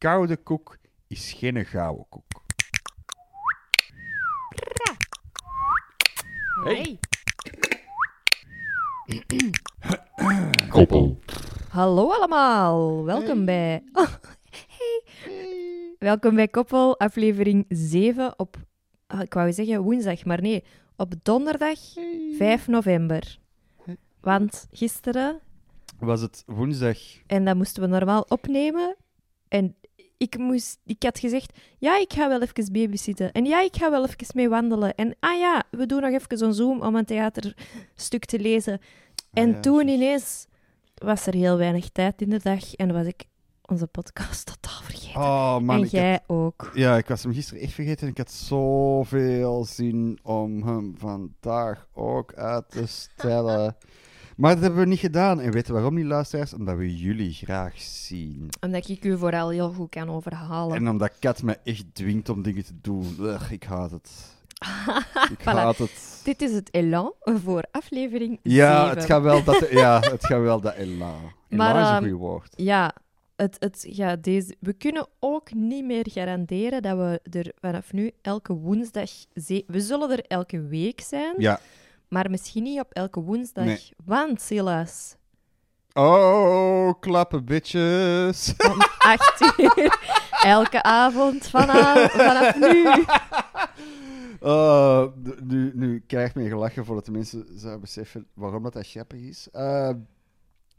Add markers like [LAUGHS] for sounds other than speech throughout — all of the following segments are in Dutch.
koude koek is geen gouden koek. Hey. Koppel. Hallo allemaal, welkom bij... Oh, [LAUGHS] hey. Welkom bij Koppel, aflevering 7 op... ah, ik wou zeggen woensdag, maar nee, op donderdag 5 november. Want gisteren, Was het woensdag? en dat moesten we normaal opnemen, en ik, moest, ik had gezegd, ja, ik ga wel even babysitten. En ja, ik ga wel even mee wandelen. En ah ja, we doen nog even zo'n Zoom om een theaterstuk te lezen. En Ah ja, toen ineens was er heel weinig tijd in de dag en was ik onze podcast totaal vergeten. Oh man, en jij had- ook. ja, ik was hem gisteren echt vergeten en ik had zoveel zin om hem vandaag ook uit te stellen. [LAUGHS] Maar dat hebben we niet gedaan. En weet je waarom niet, luisteraars? Omdat we jullie graag zien. Omdat ik u vooral heel goed kan overhalen. En omdat Kat me echt dwingt om dingen te doen. Ugh, ik haat het. [LAUGHS] Ik Voilà. haat het. Dit is het elan voor aflevering Ja, 7. het gaat wel dat, ja, het gaat wel dat elan. Maar, Elan is ehm, een goed woord. Ja, het, het, ja deze, we kunnen ook niet meer garanderen dat we er vanaf nu elke woensdag... ze- We zullen er elke week zijn, Ja. Maar misschien niet op elke woensdag. Nee. Want, Silas, Oh, klappen, bitches. [LAUGHS] om 8 uur, elke avond vanaf, vanaf nu. [LAUGHS] Oh, nu, nu krijgt men gelachen voordat de mensen zouden beseffen waarom dat, dat grappig is. Eh,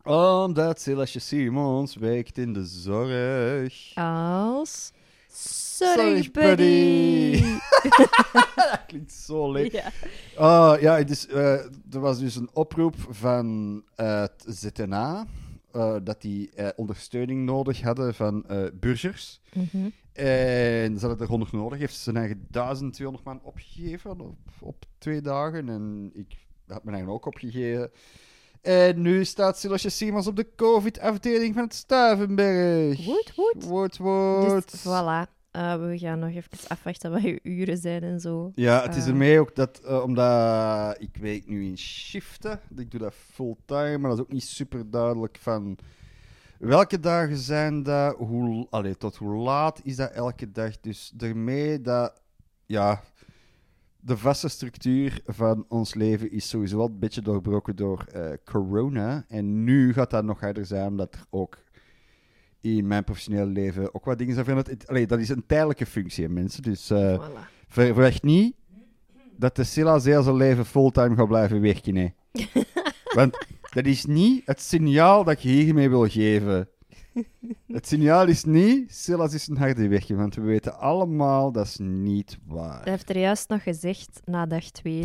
omdat Silasje Simons werkt in de zorg. Als... Sorry, Sorry, buddy. dat [LAUGHS] [LAUGHS] klinkt zo leuk. Ja. Oh, ja, dus, eh, er was dus een oproep van eh, het ZNA eh, dat die ondersteuning nodig hadden van burgers. Mhm. En ze hadden er 100 nodig. Heeft ze zijn eigen 1200 man opgegeven op, op twee dagen. En ik had mijn eigen ook opgegeven. En nu staat Silasje Simons op de COVID-afdeling van het Stuivenberg. Woed, woed. Woed, woed. Dus voilà. Eh, we gaan nog even afwachten wat je uren zijn en zo. Ja, het is Eh. ermee ook dat, eh, omdat ik werk nu in shiften, ik doe dat fulltime, maar dat is ook niet super duidelijk van welke dagen zijn dat, hoe, allee, tot hoe laat is dat elke dag. Dus daarmee dat, ja, de vaste structuur van ons leven is sowieso wel een beetje doorbroken door eh, corona. En nu gaat dat nog harder zijn, omdat er ook in mijn professionele leven ook wat dingen zijn veranderd. Allee, dat is een tijdelijke functie, mensen. Dus Voilà. Ver- Verwacht niet dat de Silas heel zijn leven fulltime gaat blijven werken. hè. [LAUGHS] Want dat is niet het signaal dat je hiermee wil geven. Het signaal is niet, Silas is een harde werker, want we weten allemaal dat is niet waar. Dat heeft er juist nog gezegd na dag 2.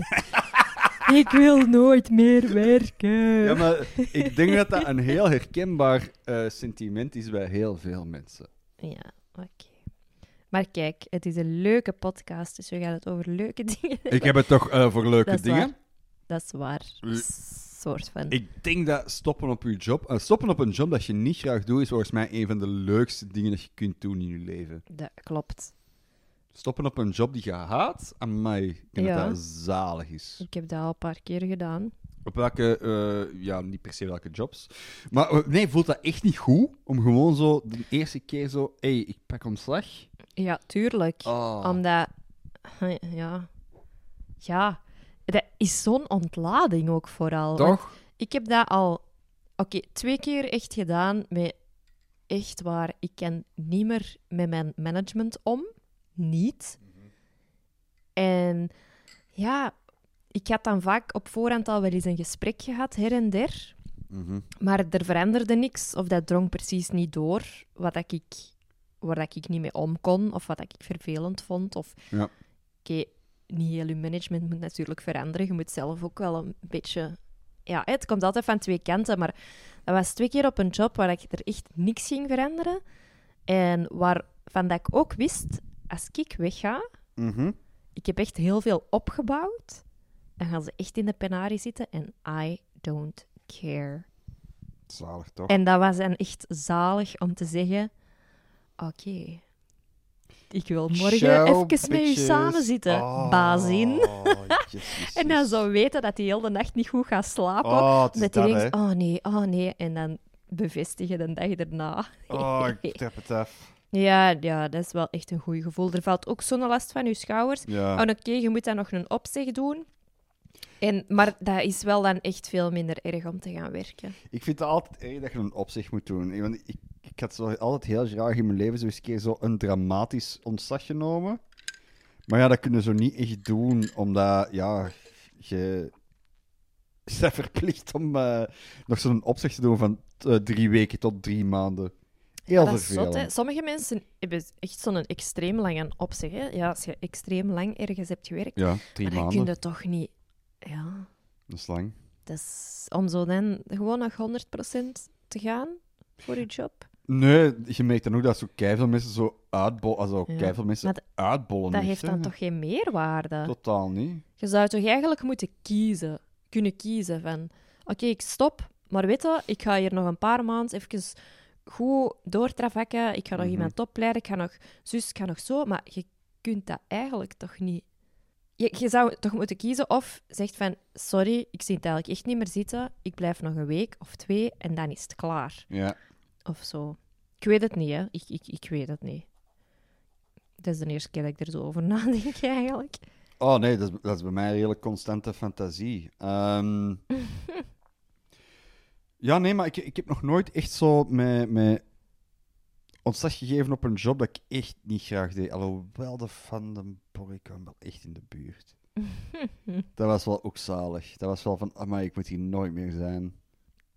[LAUGHS] ik wil nooit meer werken. Ja, maar ik denk dat dat een heel herkenbaar eh, sentiment is bij heel veel mensen. Ja, oké. Maar kijk, het is een leuke podcast, dus we gaan het over leuke [LAUGHS] dingen Ik heb het toch eh, voor leuke Dat dingen. waar. Dat is waar. Le- soort van. Ik denk dat stoppen op je job, eh, stoppen op een job dat je niet graag doet, is volgens mij een van de leukste dingen dat je kunt doen in je leven. Dat klopt. Stoppen op een job die je haat, aan mij, ik denk Ja. dat dat zalig is. Ik heb dat al een paar keer gedaan. Op welke, eh, ja, niet per se welke jobs. Maar eh, nee, voelt dat echt niet goed om gewoon zo de eerste keer zo, hé, hey, ik pak ontslag. Ja, tuurlijk. Oh. Omdat, [LAUGHS] ja, ja, dat is zo'n ontlading ook vooral. Toch? Ik heb dat al, oké, twee keer echt gedaan met echt waar. Ik kan niet meer met mijn management om. Niet. En ja, ik had dan vaak op voorhand al wel eens een gesprek gehad, her en der. Mhm. Maar er veranderde niks, of dat drong precies niet door wat dat ik, waar dat ik niet mee om kon, of wat dat ik vervelend vond. Of, Ja. Oké, niet heel je management moet natuurlijk veranderen. Je moet zelf ook wel een beetje... Ja, het komt altijd van twee kanten, maar dat was twee keer op een job waar ik er echt niks ging veranderen. En waarvan dat ik ook wist, als ik wegga, Mhm. ik heb echt heel veel opgebouwd, dan gaan ze echt in de penarie zitten en I don't care. Zalig, toch? En dat was dan echt zalig om te zeggen: Oké, ik wil morgen Ciao, even met u samen zitten, Oh, bazin. [LAUGHS] En dan yes. zo weten dat hij heel de nacht niet goed gaat slapen. Oh, omdat hij denkt. Oh nee, oh nee. En dan bevestigen de dag erna. [LAUGHS] Oh, ik trap het af. Ja, ja, dat is wel echt een goed gevoel. Er valt ook zo'n last van je schouders. Ja. Oh, oké, je moet dan nog een opzeg doen. En, maar dat is wel dan echt veel minder erg om te gaan werken. Ik vind het altijd erg dat je een opzicht moet doen. Ik, want ik, ik had zo altijd heel graag in mijn leven zo eens een keer zo een dramatisch ontslag genomen. Maar ja, dat kun je zo niet echt doen, omdat ja, je [LAUGHS] bent verplicht om eh, nog zo'n opzicht te doen van eh, drie weken tot drie maanden. Heel dat is zot, vervelend. hè. Sommige mensen hebben echt zo'n extreem lange opzeg. Hè. Ja, als je extreem lang ergens hebt gewerkt, Ja, drie maar dan kun je toch niet... Ja, Dat is lang. dat om zo dan gewoon nog 100% te gaan voor je job. Nee, je merkt dan ook dat zo keiveel mensen zo uitbollen. Also, Ja, keiveel mensen maar uitbollen. Dat heeft dan toch geen meerwaarde? Totaal niet. Je zou toch eigenlijk moeten kiezen, kunnen kiezen van... Oké, ik stop, maar weet je, ik ga hier nog een paar maanden even goed doortravakken. Ik ga nog Mhm. iemand opleiden, ik ga nog zus, ik ga nog zo. Maar je kunt dat eigenlijk toch niet... Je, je zou toch moeten kiezen of zegt van... Sorry, ik zie het eigenlijk echt niet meer zitten. Ik blijf nog een week of twee en dan is het klaar. Ja. Of zo. Ik weet het niet, hè. Ik, ik, ik weet het niet. Dat is de eerste keer dat ik er zo over [LAUGHS] nadenk, eigenlijk. Oh nee, dat is, dat is bij mij een hele constante fantasie. Ehm, [LAUGHS] ja, nee, maar ik, ik heb nog nooit echt zo met, met ontslag gegeven op een job dat ik echt niet graag deed. Alhoewel de Van den Borg kwam wel echt in de buurt. [LAUGHS] Dat was wel ook zalig. Dat was wel van, maar ik moet hier nooit meer zijn.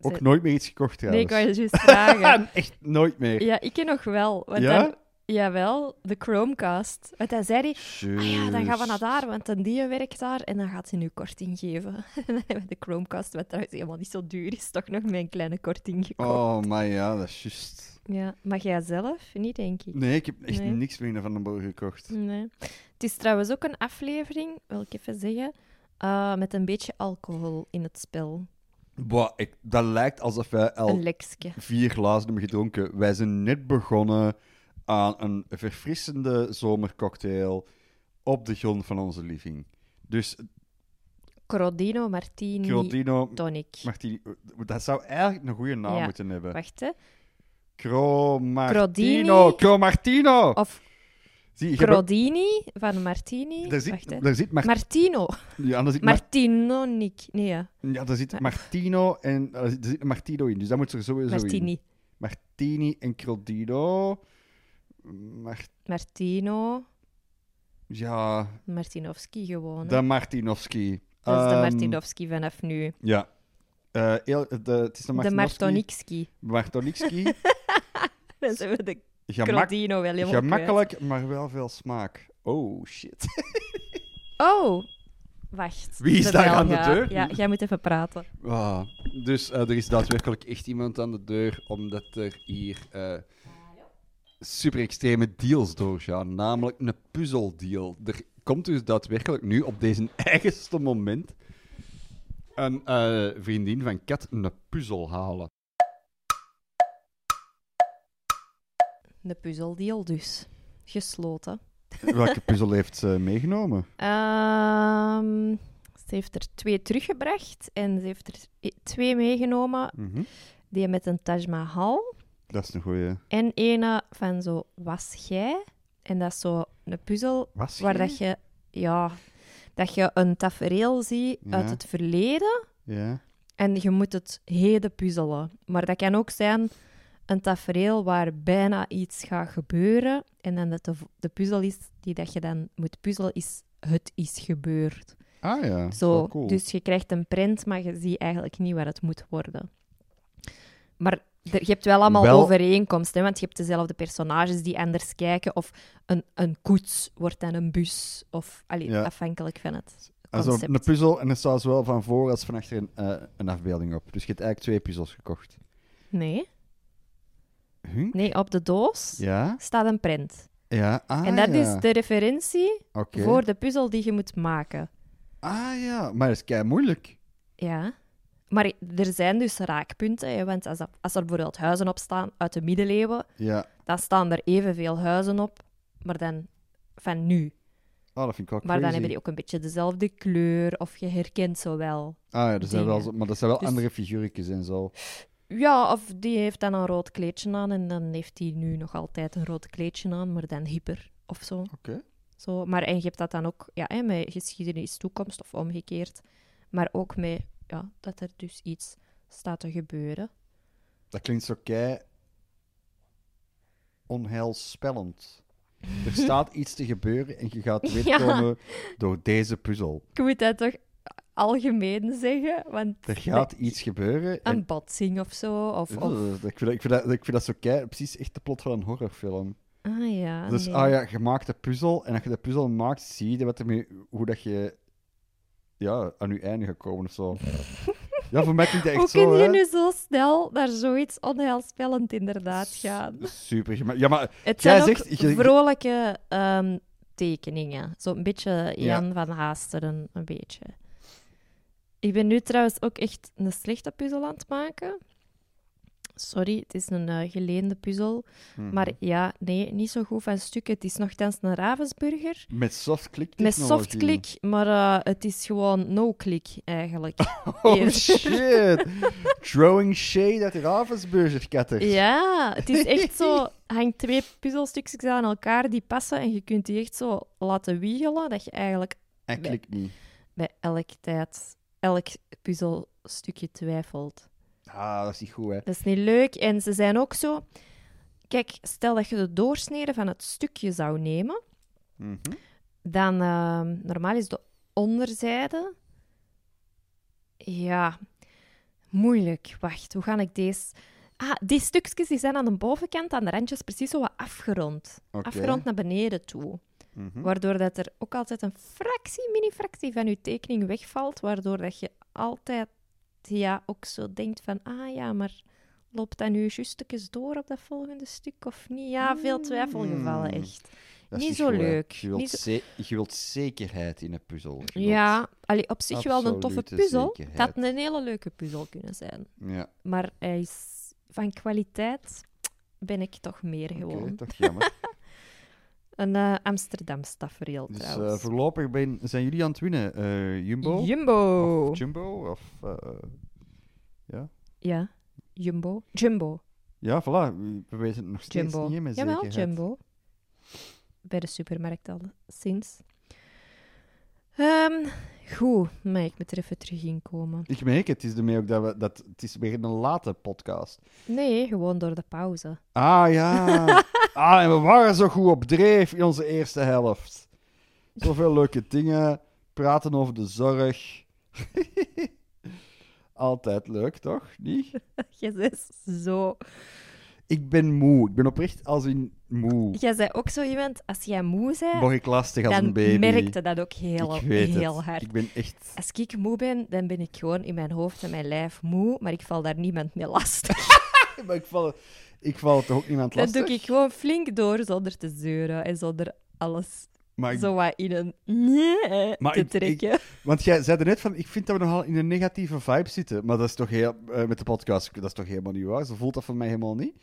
Ook Ze- nooit meer iets gekocht Nee, ik trouwens. wou je juist vragen. [LAUGHS] echt nooit meer. Ja, ik ken nog wel. Want Ja? dan, jawel, de Chromecast. Want dan zei hij, ah ja, dan gaan we naar daar, want een die werkt daar en dan gaat hij nu korting geven. Dan [LAUGHS] de Chromecast, wat trouwens helemaal niet zo duur is, toch nog met een kleine korting gekocht. Oh, maar ja, dat is juist. Ja, maar jij zelf? Niet, denk ik. Nee, ik heb echt Nee. niks meer Van den Borg gekocht. Nee. Het is trouwens ook een aflevering, wil ik even zeggen, eh, met een beetje alcohol in het spel. Boah, ik, dat lijkt alsof wij al vier glazen hebben gedronken. Wij zijn net begonnen aan een verfrissende zomercocktail op de grond van onze living. Dus Crodino Martini Crodino Tonic. Martini, dat zou eigenlijk een goede naam Ja. moeten hebben. Wacht, hè. Cro Martino. Cro Martino. Of Zie, Crodini van Martini. daar zit, Wacht, hè. daar zit, Mar- Martino. ja, daar zit, Mar- Martino Nick. Nee, ja. ja, daar zit Martino en zit, er zit Martino in. Dus dat moet er sowieso in. Martini. Martini en Crodino. Mar- Martino. ja, Martinovski gewoon. hè. de Martinovski. Dat is de Ehm, Martinovski vanaf nu. Ja. Eh, heel, de, het is de De Martinovski. Martonikski. Martonikski. Dan zijn we de Gemak, Crodino wel helemaal kwijt. gemakkelijk, maar wel veel smaak. Oh, shit. [LAUGHS] Oh, wacht. Wie is De daar aan de deur? Ja, jij moet even praten. Ah, dus eh, er is daadwerkelijk echt iemand aan de deur, omdat er hier eh, super extreme deals doorgaan. Namelijk een puzzeldeal. Er komt dus daadwerkelijk nu op deze [LAUGHS] eigenste moment een eh, vriendin van Kat een puzzel halen. De puzzeldeal dus. Gesloten. Welke [LAUGHS] puzzel heeft ze meegenomen? Ehm, ze heeft er twee teruggebracht en ze heeft er e- twee meegenomen. Mhm. Die met een Taj Mahal Dat is een goeie. en ene van zo Was jij? En dat is zo een puzzel Was waar jij? dat je, ja, dat je een tafereel ziet uit het verleden Ja. en je moet het heden puzzelen. Maar dat kan ook zijn een tafereel waar bijna iets gaat gebeuren en dan dat de, de puzzel is die dat je dan moet puzzelen is het is gebeurd. Ah ja, Zo, cool. Dus je krijgt een print, maar je ziet eigenlijk niet wat het moet worden. Maar je hebt wel allemaal Wel- overeenkomsten, want je hebt dezelfde personages die anders kijken. Of een, een koets wordt dan een bus. Of allee, Ja. afhankelijk van het concept. een puzzel en er staat zowel van voor als van achter een, eh, een afbeelding op. Dus je hebt eigenlijk twee puzzels gekocht. Nee, Nee, op de doos Ja? staat een print. Ja, ah en dat ja. is de referentie voor de puzzel die je moet maken. Ah ja, maar dat is kei moeilijk. Ja. Maar er zijn dus raakpunten, hè, want als, er- als er bijvoorbeeld huizen op staan uit de middeleeuwen, Ja. dan staan er evenveel huizen op, maar dan van nu. Oh, dat vind ik wel Maar dan hebben die ook een beetje dezelfde kleur, of je herkent zo wel. Ah ja, dat zijn wel maar dat zijn wel Dus- andere figuurtjes en zo. Ja, of die heeft dan een rood kleedje aan en dan heeft hij nu nog altijd een rood kleedje aan, maar dan hyper of zo. Oké. zo. Maar en je hebt dat dan ook ja, hè, met geschiedenis, toekomst of omgekeerd. Maar ook met ja, dat er dus iets staat te gebeuren. Dat klinkt zo kei onheilspellend. [LAUGHS] Er staat iets te gebeuren en je gaat weet Ja. komen door deze puzzel. Ik moet dat toch algemeen zeggen, want Er gaat iets gebeuren en een botsing of zo. Of, ik, vind dat, ik, vind dat, ik vind dat zo kei, precies echt de plot van een horrorfilm. Ah ja, dus nee. ah ja, je maakt een puzzel en als je de puzzel maakt, zie je wat ermee, hoe dat je ja, aan je einde gaat komen of zo. [LAUGHS] ja, voor mij klinkt dat echt Hoe zo. kun je hè. nu zo snel naar zoiets onheilspellend inderdaad gaan? Super. Ja, maar Het zijn zegt- je- vrolijke ehm, tekeningen. Zo'n beetje Jan Ja. van Haasteren, een beetje. Ik ben nu trouwens ook echt een slechte puzzel aan het maken. Sorry, het is een eh, geleende puzzel. Mhm. Maar ja, nee, niet zo goed van stukken. Het is nogthans een Ravensburger. met soft-click Met technologie. soft-click, maar eh, het is gewoon no-click eigenlijk. [LAUGHS] Oh shit. [LAUGHS] Throwing shade de Ravensburger katter. Ja, het is echt zo. [LAUGHS] Hangt twee puzzelstukjes aan elkaar die passen en je kunt die echt zo laten wiegelen dat je eigenlijk En klik niet. bij elk tijd, elk puzzelstukje twijfelt. Ah, dat is niet goed, hè. Dat is niet leuk. En ze zijn ook zo. Kijk, stel dat je de doorsnede van het stukje zou nemen, Mhm. dan ehm, normaal is de onderzijde. Ja, moeilijk. Wacht, hoe ga ik deze. Ah, die stukjes die zijn aan de bovenkant, aan de randjes, precies zo wat afgerond. Afgerond naar beneden toe. Mhm. Waardoor dat er ook altijd een fractie, mini-fractie van je tekening wegvalt. Waardoor dat je altijd ja, ook zo denkt van, ah ja, maar loopt dat nu justekes door op dat volgende stuk of niet? Ja, veel twijfelgevallen, Mm. echt. Dat is niet zo goed, leuk. Je wilt, Niet zo- je wilt zekerheid in een puzzel. Ja, allee, op zich wel een toffe puzzel. Het had een hele leuke puzzel kunnen zijn. Ja, Maar hij is van kwaliteit ben ik toch meer gewoon. toch jammer. [LAUGHS] Een eh Amsterdams tafereel dus eh, trouwens. voorlopig ben, zijn jullie aan het winnen. Eh, Jumbo? Jumbo! Of Jumbo? Of, eh, ja? Ja, Jumbo. Jumbo. ja, voilà. We weten het nog steeds Jumbo. niet met Jawel. Jumbo. Bij de supermarkt al sinds. Ehm, goed, maar ik moet er even terug in komen. Ik merk het, is ermee ook dat we... Dat, het is weer een late podcast. Nee, gewoon door de pauze. Ah, ja. [LAUGHS] ah, en we waren zo goed op dreef in onze eerste helft. Zoveel leuke dingen. Praten over de zorg. [LAUGHS] Altijd leuk, toch? Niet? [LAUGHS] Bent zo... Ik ben moe. Ik ben oprecht als in moe. Jij zei ook zo iemand, als jij moe bent, Word ik lastig als dan een baby. merkte dat ook heel, ik weet heel het. hard. Ik ben echt... Als ik moe ben, dan ben ik gewoon in mijn hoofd en mijn lijf moe, maar ik val daar niemand mee lastig. [LAUGHS] Maar ik val, ik val toch ook niemand Dan lastig? doe ik gewoon flink door zonder te zeuren en zonder alles Maar ik- zo wat in een nee Maar te ik- ik- trekken. Want jij zei er net van, ik vind dat we nogal in een negatieve vibe zitten. Maar dat is toch heel, eh, met de podcast, dat is toch helemaal niet waar? Zo voelt dat voor mij helemaal niet.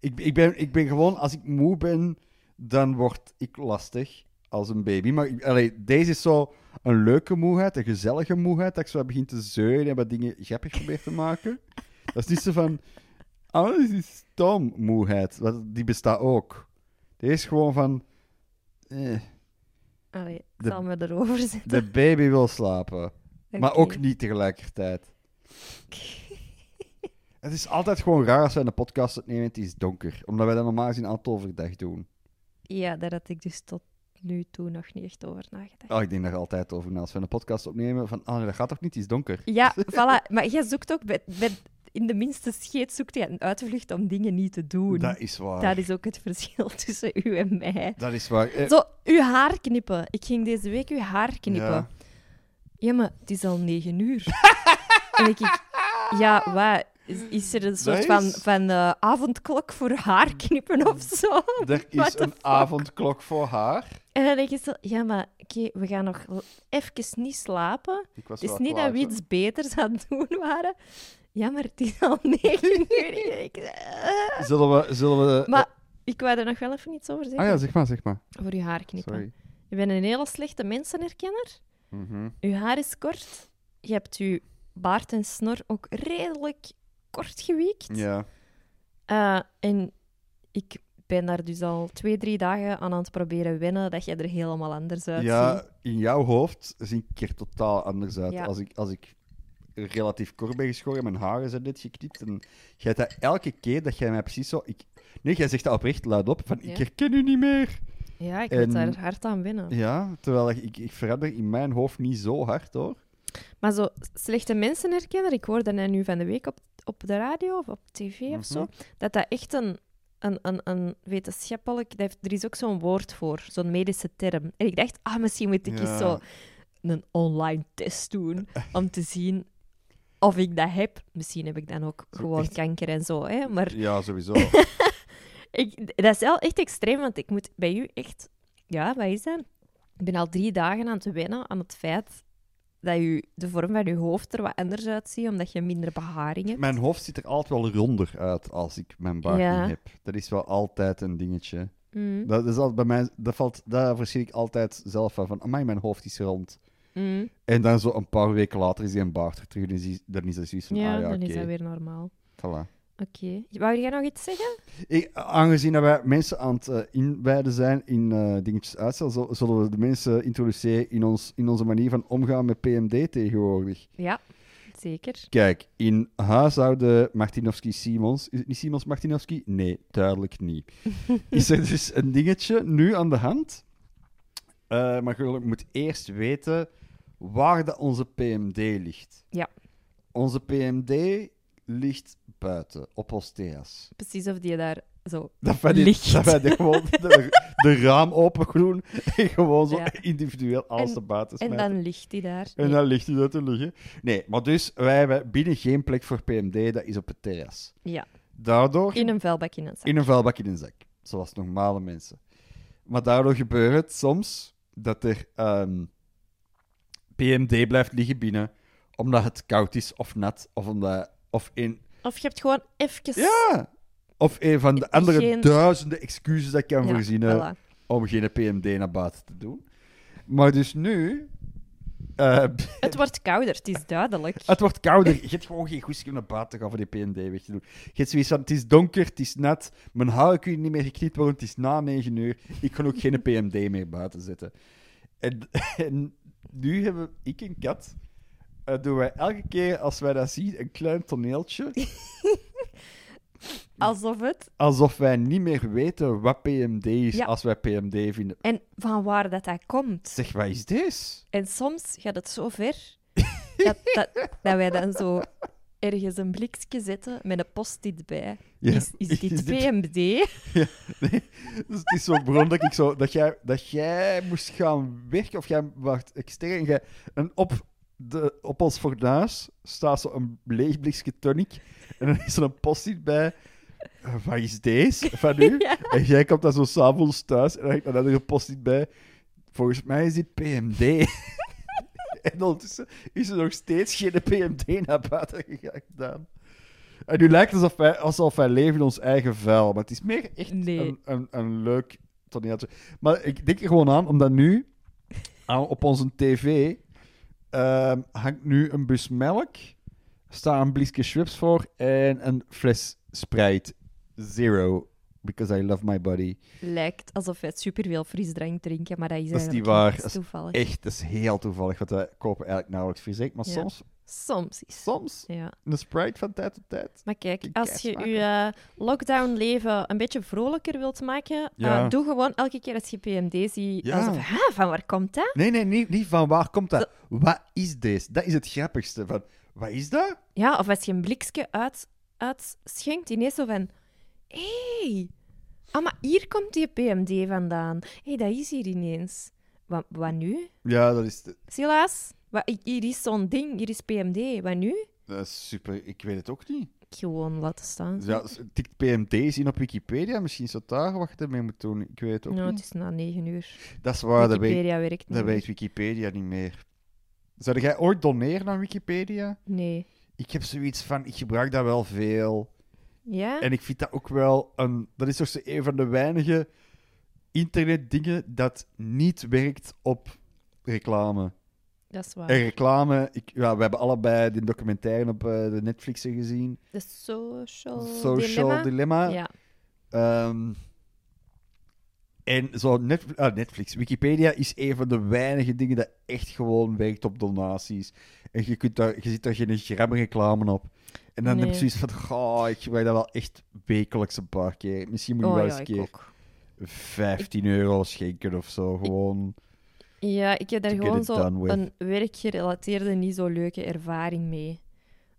Ik, ik, ben, ik ben gewoon, als ik moe ben, dan word ik lastig als een baby. Maar allee, deze is zo een leuke moeheid, een gezellige moeheid, dat ik zo begin te zeuren en wat dingen grappig probeer te maken. Dat is niet zo van, oh, dit is stom moeheid. Want Die bestaat ook. Deze is gewoon van, eh, Allee, ik De- zal me erover zetten. de baby wil slapen. Maar ook niet tegelijkertijd. Het is altijd gewoon raar als wij een podcast opnemen en het is donker. Omdat wij dat normaal gezien altijd overdag doen. Ja, daar had ik dus tot nu toe nog niet echt over nagedacht. Oh, ik denk daar altijd over na. Als we een podcast opnemen, van, nee, dat gaat toch niet, het is donker. Ja, [LAUGHS] voilà. Maar jij zoekt ook bij, bij- in de minste scheet zoekt je een uitvlucht om dingen niet te doen. Dat is waar. Dat is ook het verschil [LAUGHS] tussen u en mij. Dat is waar. Eh, Zo, uw haar knippen. Ik ging deze week uw haar knippen. Ja. Ja, maar het is al negen uur. [LAUGHS] en ik ja, wat? Is, is er een soort is- van, van eh, avondklok voor haarknippen of zo? [LAUGHS] er is een avondklok voor haar. En dan denk je zo, ja, maar oké, we gaan nog even niet slapen. Het is niet klaar, dat we iets beters aan het doen waren. Ja, maar het is al [LAUGHS] negen uur. Eh. Zullen we... Zullen we Maar ik wou er nog wel even iets over zeggen. ah ja, zeg maar, zeg maar. Voor uw haar knippen. Sorry. Je bent een hele slechte mensenherkenner. Mhm. Uw haar is kort. Je hebt uw baard en snor ook redelijk kort gewiekt. Ja. Eh, en ik ben daar dus al twee, drie dagen aan aan het proberen wennen dat je er helemaal anders uitziet. ja, in jouw hoofd zie ik er totaal anders uit. Ja. Als, ik, als ik relatief kort ben geschoren, mijn haren zijn net geknipt. En jij dat elke keer dat jij mij precies zo... Ik, nee, jij zegt dat oprecht luidop, van Ja. ik herken u niet meer. Ja, ik En- moet daar hard aan wennen. Ja, terwijl ik, ik, verander in mijn hoofd niet zo hard, hoor. Maar zo slechte mensenherkenner, ik hoorde nu van de week op, op de radio of op tv of zo, Mhm. dat dat echt een, een, een, een wetenschappelijk... Dat heeft, er is ook zo'n woord voor, zo'n medische term. En ik dacht, ah, misschien moet ik eens zo een online test doen om te zien of ik dat heb. Misschien heb ik dan ook Zo gewoon echt- kanker en zo, hè. Maar Ja, sowieso. [LAUGHS] ik, dat is wel echt extreem, want ik moet bij u echt... Ja, wat is dat? Ik ben al drie dagen aan het wennen aan het feit dat u, de vorm van uw hoofd er wat anders uitziet, omdat je minder beharing hebt. Mijn hoofd ziet er altijd wel ronder uit als ik mijn baard Ja. niet heb. Dat is wel altijd een dingetje. Mm, Dat, is al, bij mij, dat valt, daar verschil ik altijd zelf van. Van, amai, mijn hoofd is rond. mm. En dan zo een paar weken later is die een baard er terug. Dan is, die- dan is dat zoiets van, Ja, ah ja, dan is dat weer normaal. Voilà. Oké. Wou jij nog iets zeggen? Ik, aangezien dat wij mensen aan het eh, inwijden zijn in eh, dingetjes uitstel, zullen we de mensen introduceren in, ons, in onze manier van omgaan met PMD tegenwoordig. Ja, zeker. Kijk, in huishouden Martinovski-Simons... Is het niet Simons-Martinovski? Nee, duidelijk niet. [LAUGHS] is er dus een dingetje nu aan de hand. Eh, maar je moet eerst weten waar dat onze PMD ligt. Ja. Onze PMD ligt buiten, op ons terras. Precies of die daar zo... Dat wij, die, Licht. dat wij die gewoon [LAUGHS] de, de raam open doen en gewoon zo Ja. individueel alles En- naar buiten En smijten. dan ligt die daar. En Nee. dan ligt hij daar te liggen. Nee, maar dus, wij hebben binnen geen plek voor PMD, dat is op het terras. Ja, Daardoor, in een vuilbak in een zak. in een vuilbak in een zak. Zoals normale mensen. Maar daardoor gebeurt het soms dat er ehm, PMD blijft liggen binnen, omdat het koud is of nat, of omdat... Of in, Of je hebt gewoon even... ja! Of een van de andere Geen- duizenden excuses dat ik kan Ja, voorzien voilà. om geen PMD naar buiten te doen. Maar dus nu... eh, [LAUGHS] Het wordt kouder, het is duidelijk. [LAUGHS] Het wordt kouder. Je hebt gewoon geen goesting om naar buiten te gaan voor die PMD weg te doen. Je hebt zoiets van, het is donker, het is nat, mijn haren kunnen niet meer geknipt worden, het is na 9 uur. Ik kan ook geen PMD meer buiten zetten. En, [LAUGHS] en nu hebben ik en Kat, eh, doen wij elke keer als wij dat zien, een klein toneeltje, [LAUGHS] Alsof het... alsof wij niet meer weten wat PMD is Ja. als wij PMD vinden. En van waar dat, dat komt. Zeg, wat is dit? En soms gaat het zo ver [LAUGHS] dat, dat, dat wij dan zo ergens een blikje zetten met een post-it bij. Ja. Is, is dit [LAUGHS] Is dit- PMD? Nee, dus het is zo bron dat ik zo dat jij, dat jij moest gaan werken of jij wacht extern jij, en op de op ons fornuis staat zo een leeg blikje tonic en dan is er een post-it bij. Eh, Wat is deze van u? [LAUGHS] Ja. En jij komt dan zo s'avonds thuis en dan heb ik dan een post-it bij. Volgens mij is dit PMD. [LAUGHS] en ondertussen is er nog steeds geen PMD naar buiten gedaan. En nu lijkt het alsof wij, alsof wij leven in ons eigen vuil. Maar het is meer echt Nee. een, een, een leuk toneeltje. Maar ik denk er gewoon aan, omdat nu aan, op onze tv ehm, hangt nu een bus melk, staat een blikje Schweppes voor en een fles Sprite Zero. Because I love my body. Lijkt alsof wij superveel frisdrank drinken, maar dat is, Dat is niet waar. Dat is toevallig. Echt, dat is heel toevallig, want wij kopen eigenlijk nauwelijks frisdrank. Maar Ja. soms, Soms is soms, Ja. een Sprite van tijd tot tijd. Maar kijk, als je je eh, lockdown-leven een beetje vrolijker wilt maken, Ja. eh, doe gewoon elke keer als je PMD ziet, Ja. alsof, "Huh, van waar komt dat? Nee, nee, niet, niet van waar komt dat? Wat is deze? Dat is het grappigste. Van, wat is dat? Ja, of als je een blikje uit, uitschenkt, ineens zo van... Hé, hey, ah, maar hier komt die PMD vandaan. Hé, hey, dat is hier ineens. Wat, wat nu? Ja, dat is, Silas, wat, hier is zo'n ding, hier is PMD. Wat nu? dat is super. Ik weet het ook niet. Gewoon laten staan. Ja, tikt PMD zien op Wikipedia. Misschien is dat daar wat je ermee moet doen. Ik weet het ook nou, het niet. is na negen uur. Dat is waar, dat weet, Wikipedia werkt niet dat meer. weet Wikipedia niet meer. Zou jij ooit doneren aan Wikipedia? Nee. Ik heb zoiets van, ik gebruik dat wel veel. Ja? En ik vind dat ook wel een... Dat is toch zo een van de weinige internetdingen dat niet werkt op reclame. Dat is waar. En reclame, ik, ja, we hebben allebei die documentaire op eh, de Netflixen gezien. De social, Social dilemma. Dilemma. Ja. Ehm, en zo Net- ah, Netflix, Wikipedia is een van de weinige dingen dat echt gewoon werkt op donaties. En je, kunt daar, je ziet daar geen gram reclame op. En dan heb je zoiets van, goh, ik gebruik dat wel echt wekelijks een paar keer. Misschien moet je Oh wel ja, eens een keer ook. 15 euro schenken of zo. Gewoon. Ja, ik heb daar gewoon zo with. een werkgerelateerde, niet zo leuke ervaring mee.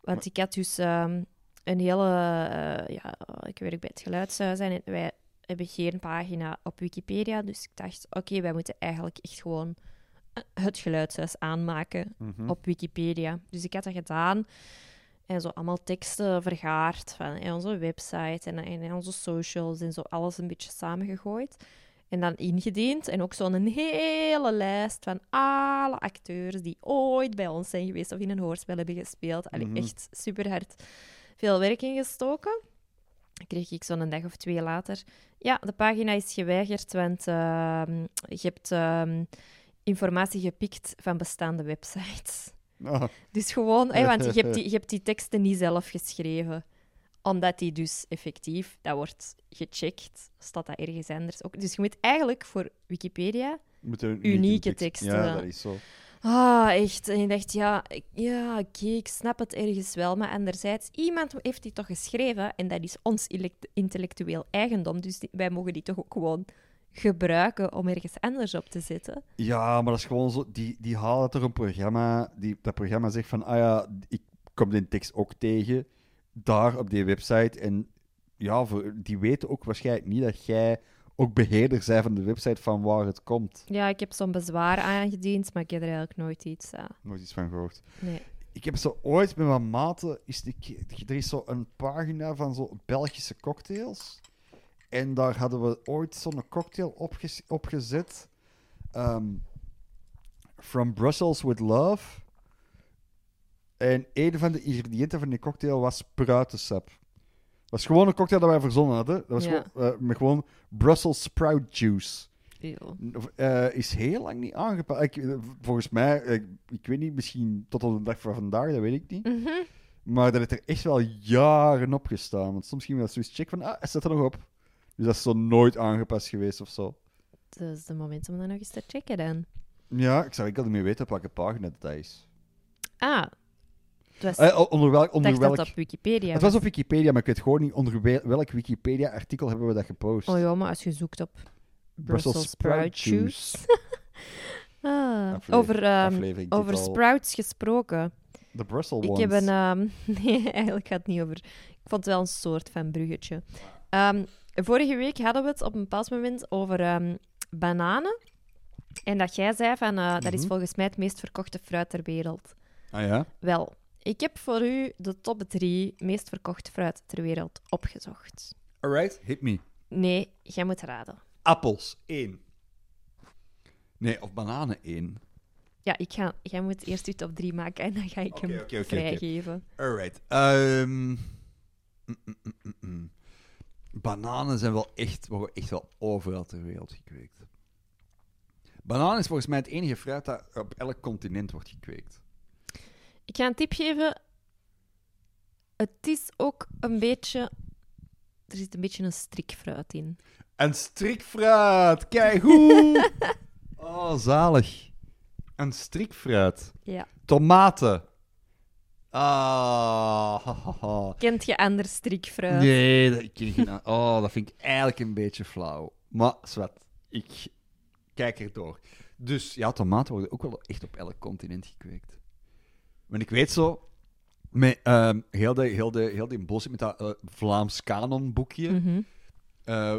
Want ik had dus ehm, een hele... eh, ja, ik werk bij het geluidshuis en wij hebben geen pagina op Wikipedia. Dus ik dacht, oké, wij moeten eigenlijk echt gewoon eh, het geluidshuis aanmaken Mhm. op Wikipedia. Dus ik had dat gedaan. En zo allemaal teksten vergaard van eh, onze website en, en onze socials en zo alles een beetje samengegooid. En dan ingediend. En ook zo'n hele lijst van alle acteurs die ooit bij ons zijn geweest of in een hoorspel hebben gespeeld. Allee, Mhm. echt super hard veel werk ingestoken. Kreeg ik zo'n dag of twee later. Ja, de pagina is geweigerd, want ehm, je hebt ehm, informatie gepikt van bestaande websites. Ah, Dus gewoon, want je hebt, die, [LAUGHS] je hebt die teksten niet zelf geschreven. Omdat die dus effectief, dat wordt gecheckt, staat dat ergens anders ook. Dus je moet eigenlijk voor Wikipedia... Unieke tekst- teksten. Ja, dat is zo. Ah, echt. En je dacht, ja, ja oké, ik snap het ergens wel. Maar anderzijds, iemand heeft die toch geschreven en dat is ons intellectueel eigendom. Dus die- wij mogen die toch ook gewoon gebruiken om ergens anders op te zetten. Ja, maar dat is gewoon zo. Die, die halen toch een programma. Die, dat programma zegt van. Ah ja, ik kom die tekst ook tegen. Daar op die website. En ja, voor, die weten ook waarschijnlijk niet dat jij ook beheerder bent van de website van waar het komt. Ja, ik heb zo'n bezwaar aangediend, maar ik heb er eigenlijk nooit iets aan. Nooit iets van gehoord. Nee. Ik heb zo ooit met mijn maten. Is de, er is zo een pagina van zo Belgische cocktails. En daar hadden we ooit zo'n cocktail opges- opgezet. Ehm, From Brussels with Love. En een van de ingrediënten van die cocktail was spruitensap. Dat was gewoon een cocktail dat wij verzonnen hadden. Dat was Ja. gewoon, eh, met gewoon Brussels sprout juice. Eeuw. Eh, is heel lang niet aangepakt. Ik, eh, volgens mij, eh, ik weet niet, misschien tot op de dag van vandaag, dat weet ik niet. Mhm. Maar dat heeft er echt wel jaren op gestaan. Want soms ging we dat zoiets checken van, ah, het staat er nog op. Dus dat is zo nooit aangepast geweest of zo. Dat is de moment om dat nog eens te checken dan. Ja, ik zou ik al niet meer weten op welke pagina dat is. Ah, het was, Eh, onder welk... ik Onder welk... dat op Wikipedia Het was op Wikipedia, maar ik weet gewoon niet onder wel- welk Wikipedia-artikel hebben we dat gepost. Oh ja, maar als je zoekt op Brussels sprout juice. [LAUGHS] Ah, over ehm, over sprouts gesproken. The Brussels Ik ones. heb een... ehm, [LAUGHS] nee, eigenlijk gaat het niet over... Ik vond het wel een soort van bruggetje. Ehm, vorige week hadden we het op een bepaald moment over bananen. En dat jij zei van... eh, Dat is Mhm. volgens mij het meest verkochte fruit ter wereld. Ah ja? Wel, ik heb voor u de top drie meest verkochte fruit ter wereld opgezocht. Alright, hit me. Nee, jij moet raden. Appels, één. Nee, of bananen, één. Ja, ik ga, jij moet eerst uw top drie maken en dan ga ik hem oké. vrijgeven. Alright. Ehm, mm, mm, mm, mm, mm. Bananen zijn wel echt, worden echt wel overal ter wereld gekweekt. Banaan is volgens mij het enige fruit dat op elk continent wordt gekweekt. Ik ga een tip geven. Het is ook een beetje... Er zit een beetje een strikfruit in. Een strikfruit, kijk hoe. [LAUGHS] oh, zalig. Een strikfruit. Ja. Tomaten. Ah, ha, ha, ha. Kent je ander strikfruit? Nee, dat, ik ken geen- oh, dat vind ik eigenlijk een beetje flauw. Maar, zwart, ik kijk erdoor. Dus ja, tomaten worden ook wel echt op elk continent gekweekt. Want ik weet zo, met ehm, heel, de, heel, de, heel die bos met dat eh, Vlaams kanonboekje, Mhm. eh,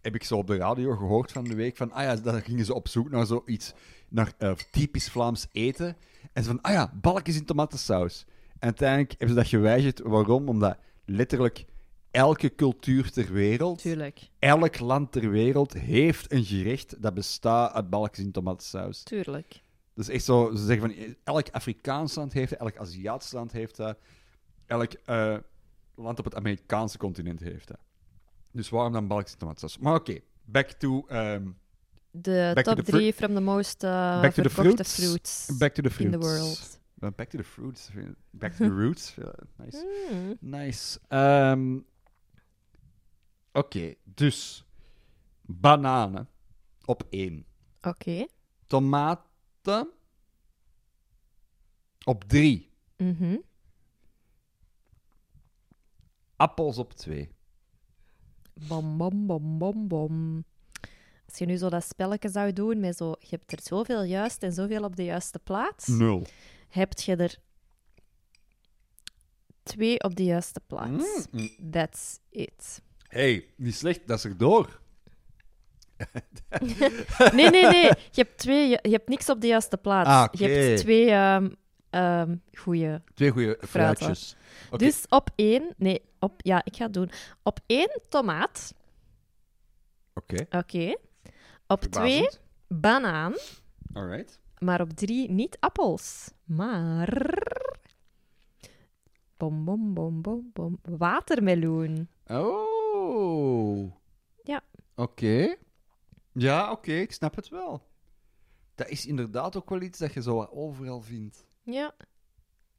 heb ik zo op de radio gehoord van de week van, ah ja, dan gingen ze op zoek naar zoiets, naar eh, typisch Vlaams eten. En ze van, ah ja, balkjes in tomatensaus. En uiteindelijk hebben ze dat geweigerd. Waarom? Omdat letterlijk elke cultuur ter wereld, Tuurlijk. elk land ter wereld, heeft een gerecht dat bestaat uit balkjes in tomatensaus. Tuurlijk. Dus echt zo, ze zeggen van, elk Afrikaans land heeft dat, elk Aziatisch land heeft dat, elk eh, land op het Amerikaanse continent heeft dat. Dus waarom dan balkjes in tomatensaus? Maar oké, back to ehm, De Back top the drie from the most uh, Back to the verkochte fruits. fruits Back to the in the world. Back to the fruits. Back to the [LAUGHS] roots. Nice. Hmm. Nice. Ehm, Oké, dus bananen op één. Oké. Op drie. Mhm. Appels op twee. Bom, bom, bom, bom, bom. Als je nu zo dat spelletje zou doen met zo... Je hebt er zoveel juist en zoveel op de juiste plaats. Nul. Heb je er twee op de juiste plaats. Mm, mm. That's it. hey, niet slecht, dat is erdoor. [LAUGHS] Nee, nee, nee. Je hebt, twee, je, je hebt niks op de juiste plaats. Ah. Je hebt twee ehm ehm goede. Twee goede fruitjes. Dus op één... Nee, op, ja, ik ga het doen. Op één tomaat. Oké. Oké. Op twee banaan. Alright. Maar op drie niet appels. Maar... Bom, bom, bom, bom, bom. Watermeloen. Oh. Ja. Oké. Ja, oké, ik snap het wel. Dat is inderdaad ook wel iets dat je zo overal vindt. Ja.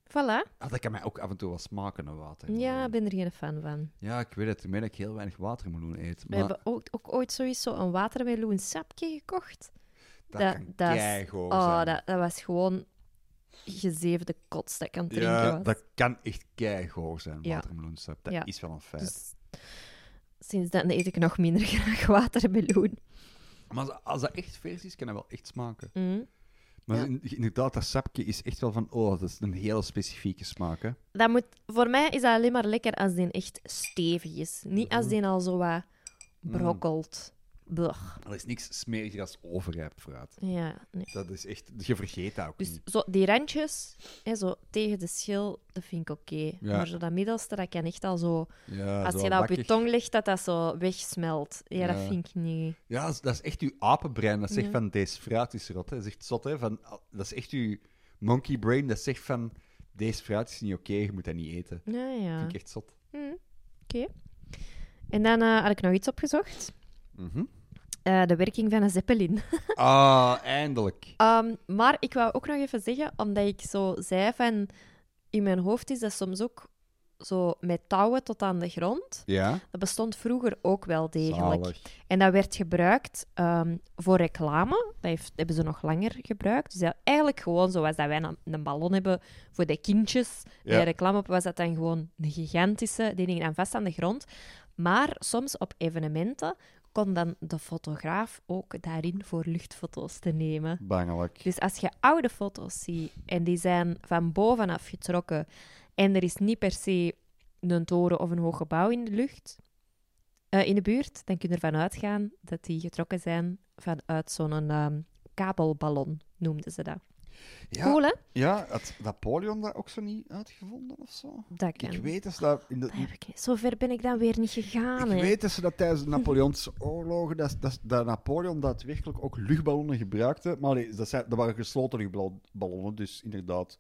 Voilà. Ah, dat kan mij ook af en toe wel smaken, een water. Ja, ik ben er geen fan van. Ja, ik weet het. Ik meen dat ik heel weinig watermeloen eet. We Maar hebben ook, ook ooit sowieso een watermeloen sapje gekocht. dat, dat- is- Oh, dat, dat was gewoon gezeefde kots dat ik aan het drinken ja, was. dat kan echt keigoed zijn, Ja. watermeloensap. Dat Ja. is wel een feit. Dus sinds dan eet ik nog minder [LAUGHS] graag watermeloen. Maar als, als dat echt vers is, kan dat wel echt smaken. Mm. Maar Ja. inderdaad, dat sapje is echt wel van... Oh, dat is een hele specifieke smaak, hè. Dat moet, voor mij is dat alleen maar lekker als die echt stevig is. Niet als Mhm. die al zo wat brokkelt. Blech. Er is niks smeriger als overrijp fruit. Ja, nee. Dat is echt... Je vergeet dat ook Dus niet. zo, die randjes, hè, zo tegen de schil, dat vind ik oké. Ja. Maar zo dat middelste, dat kan echt al zo... Ja, als zo je dat op je tong legt, dat dat zo wegsmelt. Ja, dat vind ik niet... Ja, dat is, dat echt uw apenbrein. Dat zegt van, deze fruit is rot. Hè. Dat is echt zot, hè. Van, dat is echt uw monkey brain dat zegt van... Deze fruit is niet oké, je moet dat niet eten. Ja, ja. vind ik echt zot. Hm, Oké. En dan eh, had ik nog iets opgezocht. Mhm. Eh, de werking van een zeppelin. [LAUGHS] Ah, eindelijk. Ehm, maar ik wou ook nog even zeggen, omdat ik zo zei van... In mijn hoofd is dat soms ook zo met touwen tot aan de grond. Ja? Dat bestond vroeger ook wel degelijk. Zalig. En dat werd gebruikt ehm, voor reclame. Dat heeft, hebben ze nog langer gebruikt. Dus dat, eigenlijk gewoon zoals dat wij een, een ballon hebben voor de kindjes. Ja. Bij reclame was dat dan gewoon een gigantische. Die hing dan vast aan de grond. Maar soms op evenementen kon dan de fotograaf ook daarin voor luchtfoto's te nemen. Bangelijk. Dus als je oude foto's ziet en die zijn van bovenaf getrokken en er is niet per se een toren of een hoog gebouw in de lucht, eh, in de buurt, dan kun je ervan uitgaan dat die getrokken zijn vanuit zo'n ehm, kabelballon, noemden ze dat. Ja, Cool, hè? ja had Napoleon dat ook zo niet uitgevonden of zo? Dat kan. Ik weet dat ze dat... In de, Dat heb ik niet. Zo ver ben ik dan weer niet gegaan, ik hè. weet dat ze dat tijdens de [LAUGHS] Napoleontische oorlogen, dat, dat, dat Napoleon daadwerkelijk ook luchtballonnen gebruikte. Maar allee, dat, zijn, dat waren gesloten luchtballonnen, dus inderdaad...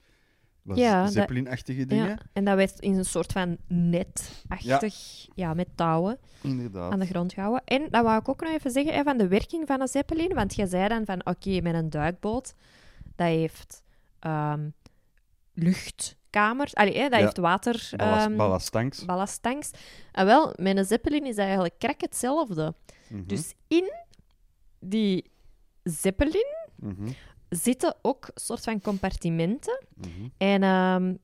Was Ja, Zeppelin-achtige dingen. Ja, en dat werd in een soort van netachtig, ja. met touwen, Inderdaad. aan de grond gehouden. En dat wou ik ook nog even zeggen hè, van de werking van een zeppelin. Want je zei dan van, oké, met een duikboot, dat heeft ehm, luchtkamers, allee, hè, dat Ja. heeft water... Ballast, ehm, ballasttanks. ballasttanks. En wel, met een zeppelin is dat eigenlijk krek hetzelfde. Mhm, Dus in die zeppelin mhm, zitten ook soort van compartimenten. mhm. En ehm,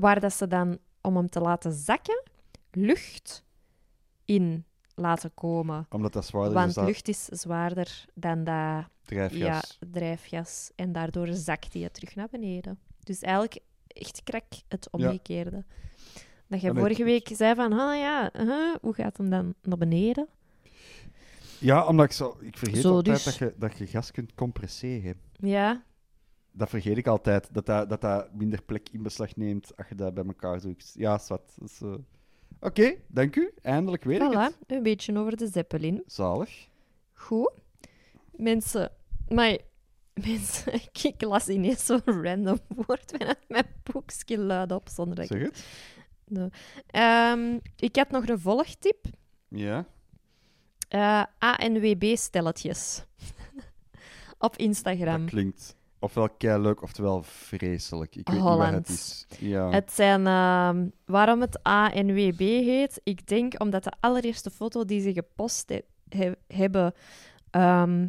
waar dat ze dan, om hem te laten zakken, lucht in laten komen. Omdat dat zwaarder is Want lucht is zwaarder dan dat drijfgas. ja, drijfgas. En daardoor zakt hij terug naar beneden. Dus eigenlijk echt krak het omgekeerde. Dat je Ja, nee, vorige week zei van, ah ja, huh, hoe gaat hem dan naar beneden? Ja, omdat ik zo... Ik vergeet Zo altijd dus. dat, je, dat je gas kunt compresseren. Ja, Dat vergeet ik altijd, dat dat, dat dat minder plek in beslag neemt als je dat bij elkaar drukt. Ja, zwart. Dat is, eh, Oké, dank u. Eindelijk weet ik het. voilà. Een beetje over de Zeppelin. Zalig. Goed. Mensen, maar mensen, [LAUGHS] ik las ineens zo'n random [LAUGHS] woord vanuit mijn boekje luid op, zonder dat ik... Zeg het. Ehm, ik had nog een volgtip. Ja. Eh ANWB-stelletjes. [LAUGHS] op Instagram. Dat klinkt ofwel kei leuk, oftewel vreselijk. Ik weet niet wat het is. Ja. Het zijn, ehm, waarom het ANWB heet, ik denk omdat de allereerste foto die ze gepost he- he- hebben, ehm,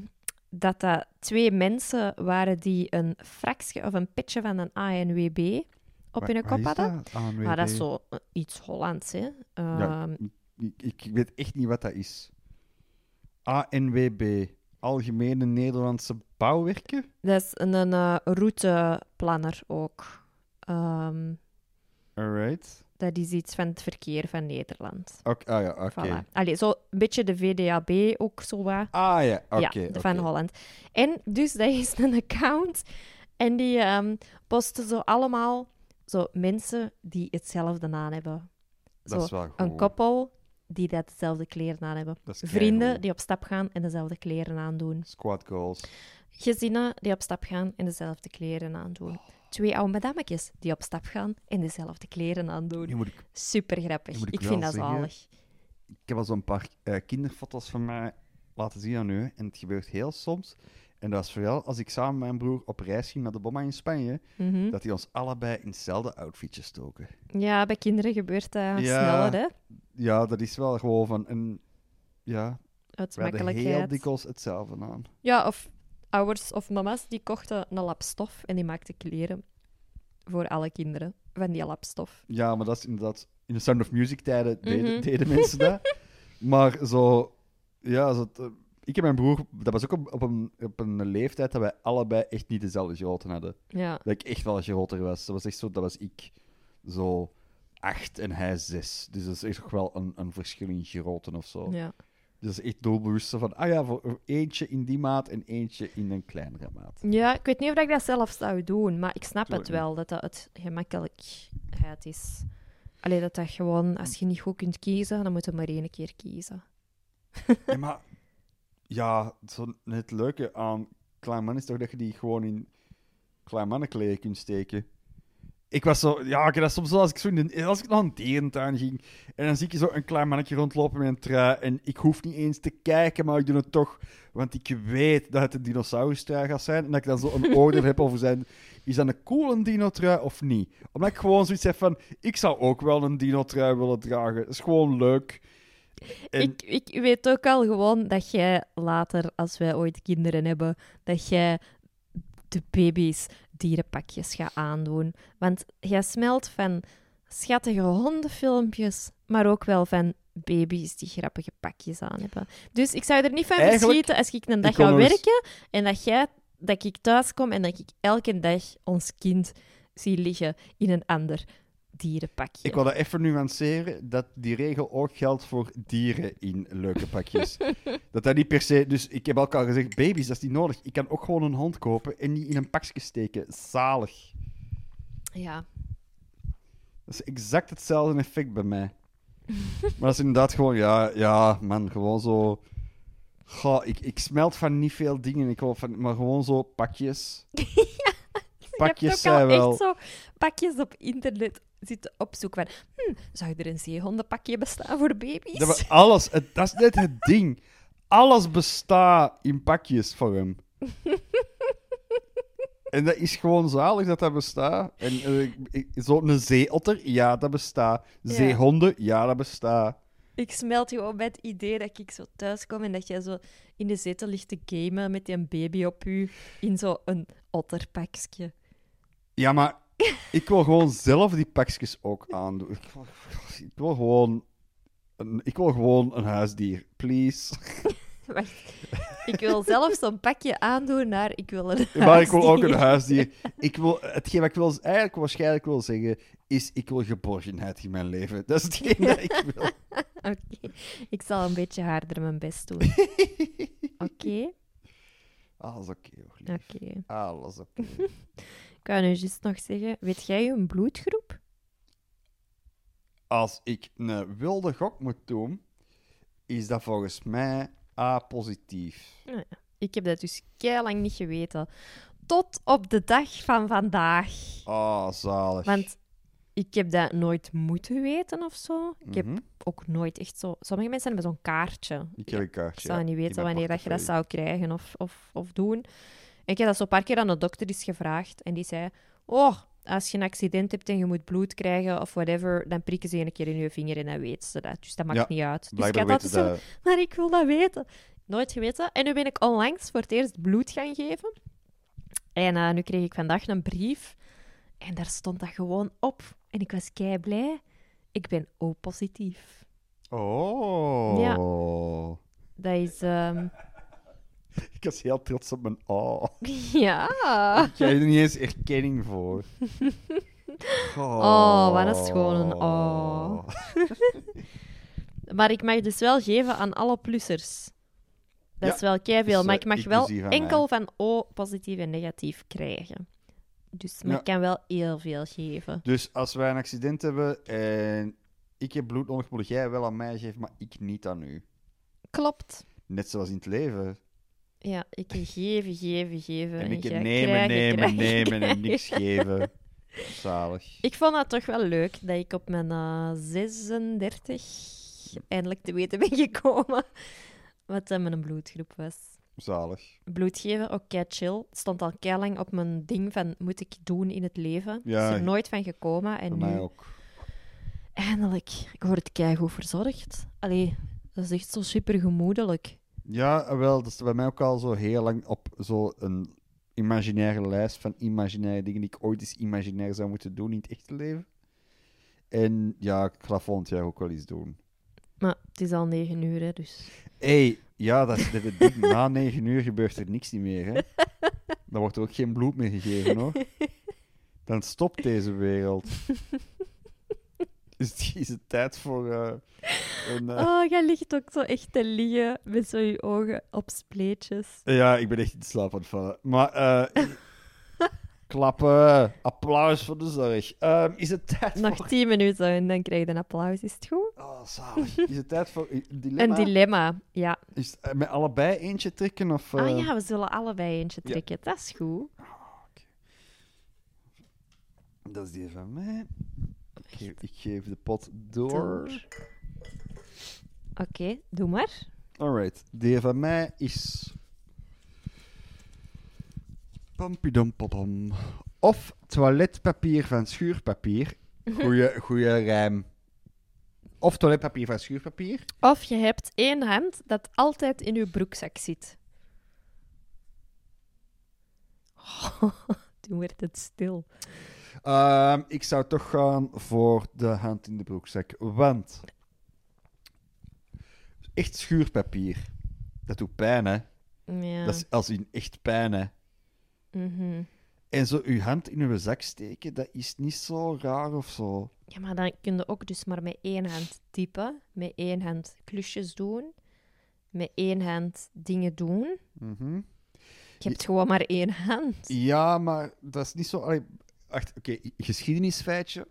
dat dat twee mensen waren die een fractie of een petje van een ANWB op Wa- hun kop hadden. dat? Maar dat is zo eh, iets Hollands, hè. Ja. Ehm, Ik, ik weet echt niet wat dat is. ANWB, Algemene Nederlandse Bouwwerken? dat is een, een eh, routeplanner ook. Ehm, Alright. dat is iets van het verkeer van Nederland. Oké, ah ja, oké. Voilà. Allee, zo een beetje de VDAB ook zo wat. Ah ja, oké. ja, van Holland. En dus dat is [LAUGHS] een account. En die ehm, posten zo allemaal zo mensen die hetzelfde aan hebben. Dat Zo, is wel goed. een koppel die dat dezelfde kleren aan hebben. Vrienden die op stap gaan en dezelfde kleren aandoen. Squad goals. Gezinnen die op stap gaan en dezelfde kleren aandoen. Twee oude madammetjes die op stap gaan en dezelfde kleren aandoen. moet ik, Super grappig. ik vind dat zeggen- zalig. ik heb al zo'n paar eh, kinderfoto's van mij laten zien aan u. En het gebeurt heel soms. En dat is vooral als ik samen met mijn broer op reis ging naar de Bomma in Spanje. Mhm. Dat die ons allebei in hetzelfde outfitje stoken. Ja, bij kinderen gebeurt dat Ja. sneller, hè? Ja, dat is wel gewoon van een... Ja, Uit we hadden heel dikwijls hetzelfde aan. Ja, of ouders of mama's die kochten een lap stof en die maakten kleren voor alle kinderen van die lap stof. Ja, maar dat is inderdaad... In de Sound of Music tijden deden, Mhm. deden mensen dat. [LAUGHS] Maar zo... Ja, zo, ik en mijn broer... Dat was ook op, op, een, op een leeftijd dat wij allebei echt niet dezelfde grootte hadden. Ja, Dat ik echt wel groter was. Dat was echt zo... Dat was ik zo acht en hij zes. Dus dat is echt nog wel een, een verschil in grootte of zo. ja. Dus dat is echt doelbewust van... Ah ja, voor eentje in die maat en eentje in een kleinere maat. ja, ik weet niet of ik dat zelf zou doen, maar ik snap het wel, dat dat het gemakkelijkheid is. Alleen dat dat gewoon, als je niet goed kunt kiezen, dan moet je maar één keer kiezen. Ja, maar ja, zo, het leuke aan klein man is toch dat je die gewoon in klein mannenkleden kunt steken. Ik was zo, ja, ik dat soms zo als ik zo in de, als ik naar een dierentuin ging en dan zie ik zo een klein mannetje rondlopen met een trui en ik hoef niet eens te kijken, maar ik doe het toch, want ik weet dat het een dinosaurus-trui gaat zijn en dat ik dan zo een [LAUGHS] oordeel heb over zijn, is dat een coole dino-trui of niet? Omdat ik gewoon zoiets heb van, ik zou ook wel een dino-trui willen dragen. Dat is gewoon leuk. En- Ik, ik weet ook al gewoon dat jij later, als wij ooit kinderen hebben, dat jij de baby's dierenpakjes gaat aandoen. Want jij smelt van schattige hondenfilmpjes, maar ook wel van baby's die grappige pakjes aan hebben. Dus ik zou er niet van Eigenlijk- verschieten als ik een dag ga werken en dat, jij, dat ik thuis kom en dat ik elke dag ons kind zie liggen in een ander dierenpakje. Ik wil dat even nuanceren, dat die regel ook geldt voor dieren in leuke pakjes. [LAUGHS] dat dat niet per se... Dus ik heb ook al gezegd, baby's, dat is niet nodig. Ik kan ook gewoon een hond kopen en die in een pakje steken. Zalig. Ja. Dat is exact hetzelfde effect bij mij. [LAUGHS] maar dat is inderdaad gewoon, ja, ja man, gewoon zo... Goh, ik, ik smelt van niet veel dingen, ik van, maar gewoon zo pakjes. [LAUGHS] pakjes je hebt ook zijn wel... echt zo pakjes op internet zitten opzoeken van... Hm, zou er een zeehondenpakje bestaan voor baby's? Dat we alles, het, dat is net het ding. Alles bestaat in pakjesvorm. [LAUGHS] en dat is gewoon zalig dat dat bestaat. En eh, ik- ik- zo'n zeeotter, ja, dat bestaat. Zeehonden, ja, dat bestaat. Ik smelt gewoon bij het idee dat ik zo thuis kom en dat jij zo in de zetel ligt te gamen met die baby op u in zo'n otterpakje. Ja, maar ik wil gewoon zelf die pakjes ook aandoen. Ik wil, ik wil gewoon... Een, ik wil gewoon een huisdier, please. [LAUGHS] Wacht, ik wil zelf zo'n pakje aandoen naar ik wil een Maar ik wil ook een huisdier. huisdier. [LAUGHS] Ik wil, hetgeen wat ik wil, eigenlijk waarschijnlijk wil zeggen, is ik wil geborgenheid in mijn leven. Dat is hetgeen dat ik [LAUGHS] wil. Oké, ik zal een beetje harder mijn best doen. Oké? Alles oké, hoor, lief. Oké. Alles oké. Ik kan nu juist nog zeggen, weet jij je bloedgroep? Als ik een wilde gok moet doen, is dat volgens mij A-positief. Ik heb dat dus lang niet geweten. Tot op de dag van vandaag. Ah, zalig. Want ik heb dat nooit moeten weten of zo. Ik heb Mhm. ook nooit echt zo... Sommige mensen hebben zo'n kaartje. Ik heb een Ik kaartje. zou ja, niet weten wanneer dat je dat zou krijgen of, of, of doen. Ik heb dat zo een paar keer aan de dokter eens gevraagd. En die zei, oh, als je een accident hebt en je moet bloed krijgen of whatever, dan prikken ze een keer in je vinger en dan weet ze dat. Dus dat maakt Ja, niet uit. Dus ik had weten altijd zo, dat... [LAUGHS] maar ik wil dat weten. Nooit geweten. En nu ben ik onlangs voor het eerst bloed gaan geven. En eh, nu kreeg ik vandaag een brief. En daar stond dat gewoon op. En ik was kei blij. Ik ben O-positief. Oh. Ja. Dat is... ehm, [LAUGHS] Ik was heel trots op mijn oh. ja. Ik krijg er niet eens erkenning voor. [LAUGHS] Oh, wat een schone oh. [LAUGHS] Maar ik mag dus wel geven aan alle plussers. Dat Ja, is wel kei veel. dus, maar eh, ik mag wel enkel van O positief en negatief krijgen. Dus maar Ja. ik kan wel heel veel geven. Dus als wij een accident hebben en ik heb bloed nodig, moet jij wel aan mij geven, maar ik niet aan u. Klopt. Net zoals in het leven. Ja, ik geven, geven, geven. En ik nemen, krijgen, nemen, krijgen, nemen en [LAUGHS] niks geven. Zalig. Ik vond dat toch wel leuk dat ik op mijn eh, 36 eindelijk te weten ben gekomen [LAUGHS] wat dan mijn bloedgroep was. Zalig. Bloed geven, ook kei chill. Het stond al kei lang op mijn ding van moet ik doen in het leven. Ja, is er nooit van gekomen. En nu, mij ook. eindelijk, ik word keigoed verzorgd. Allee, dat is echt zo super gemoedelijk. Ja, wel, dat is bij mij ook al zo heel lang op zo'n imaginaire lijst van imaginaire dingen die ik ooit eens imaginair zou moeten doen in het echte leven. En ja, ik ga volgend jaar ook wel eens doen. Maar het is al negen uur, hè, dus... hey, ja, dat. Na [LAUGHS] negen uur gebeurt er niks niet meer, hè. Dan wordt er ook geen bloed meer gegeven, hoor. [LAUGHS] Dan stopt deze wereld. Is het, is het tijd voor eh, een... eh, Oh, jij ligt ook zo echt te liggen met zo je ogen op spleetjes. Ja, ik ben echt in slaap aan het vallen. Maar, eh [LAUGHS] klappen. Applaus voor de zorg. Ehm, is het tijd Nog voor... tien minuten en dan krijg je een applaus. Is het goed? Oh, zalig. Is het tijd voor een dilemma? Een dilemma, ja. Is het, met allebei eentje trekken? Of, Ah eh, ja, we zullen allebei eentje ja. trekken. Dat is goed. Dat is die van mij. Ik geef, ik geef de pot door. Oké, doe maar. Alright. Die van mij is... Pampidompopom. Of toiletpapier van schuurpapier. [LAUGHS] Goeie, goeie rijm. Of toiletpapier van schuurpapier. Of je hebt één hand dat altijd in je broekzak zit. Toen werd het stil. Ehm, ik zou toch gaan voor de hand in de broekzak. Want... Echt schuurpapier. Dat doet pijn, hè. Ja. Dat is als in echt pijn, hè. mhm. En zo uw hand in uw zak steken, dat is niet zo raar of zo. ja, maar dan kun je ook dus maar met één hand typen. Met één hand klusjes doen. Met één hand dingen doen. Mhm. Je hebt gewoon maar één hand. Ja, maar dat is niet zo... wacht, oké, geschiedenisfeitje.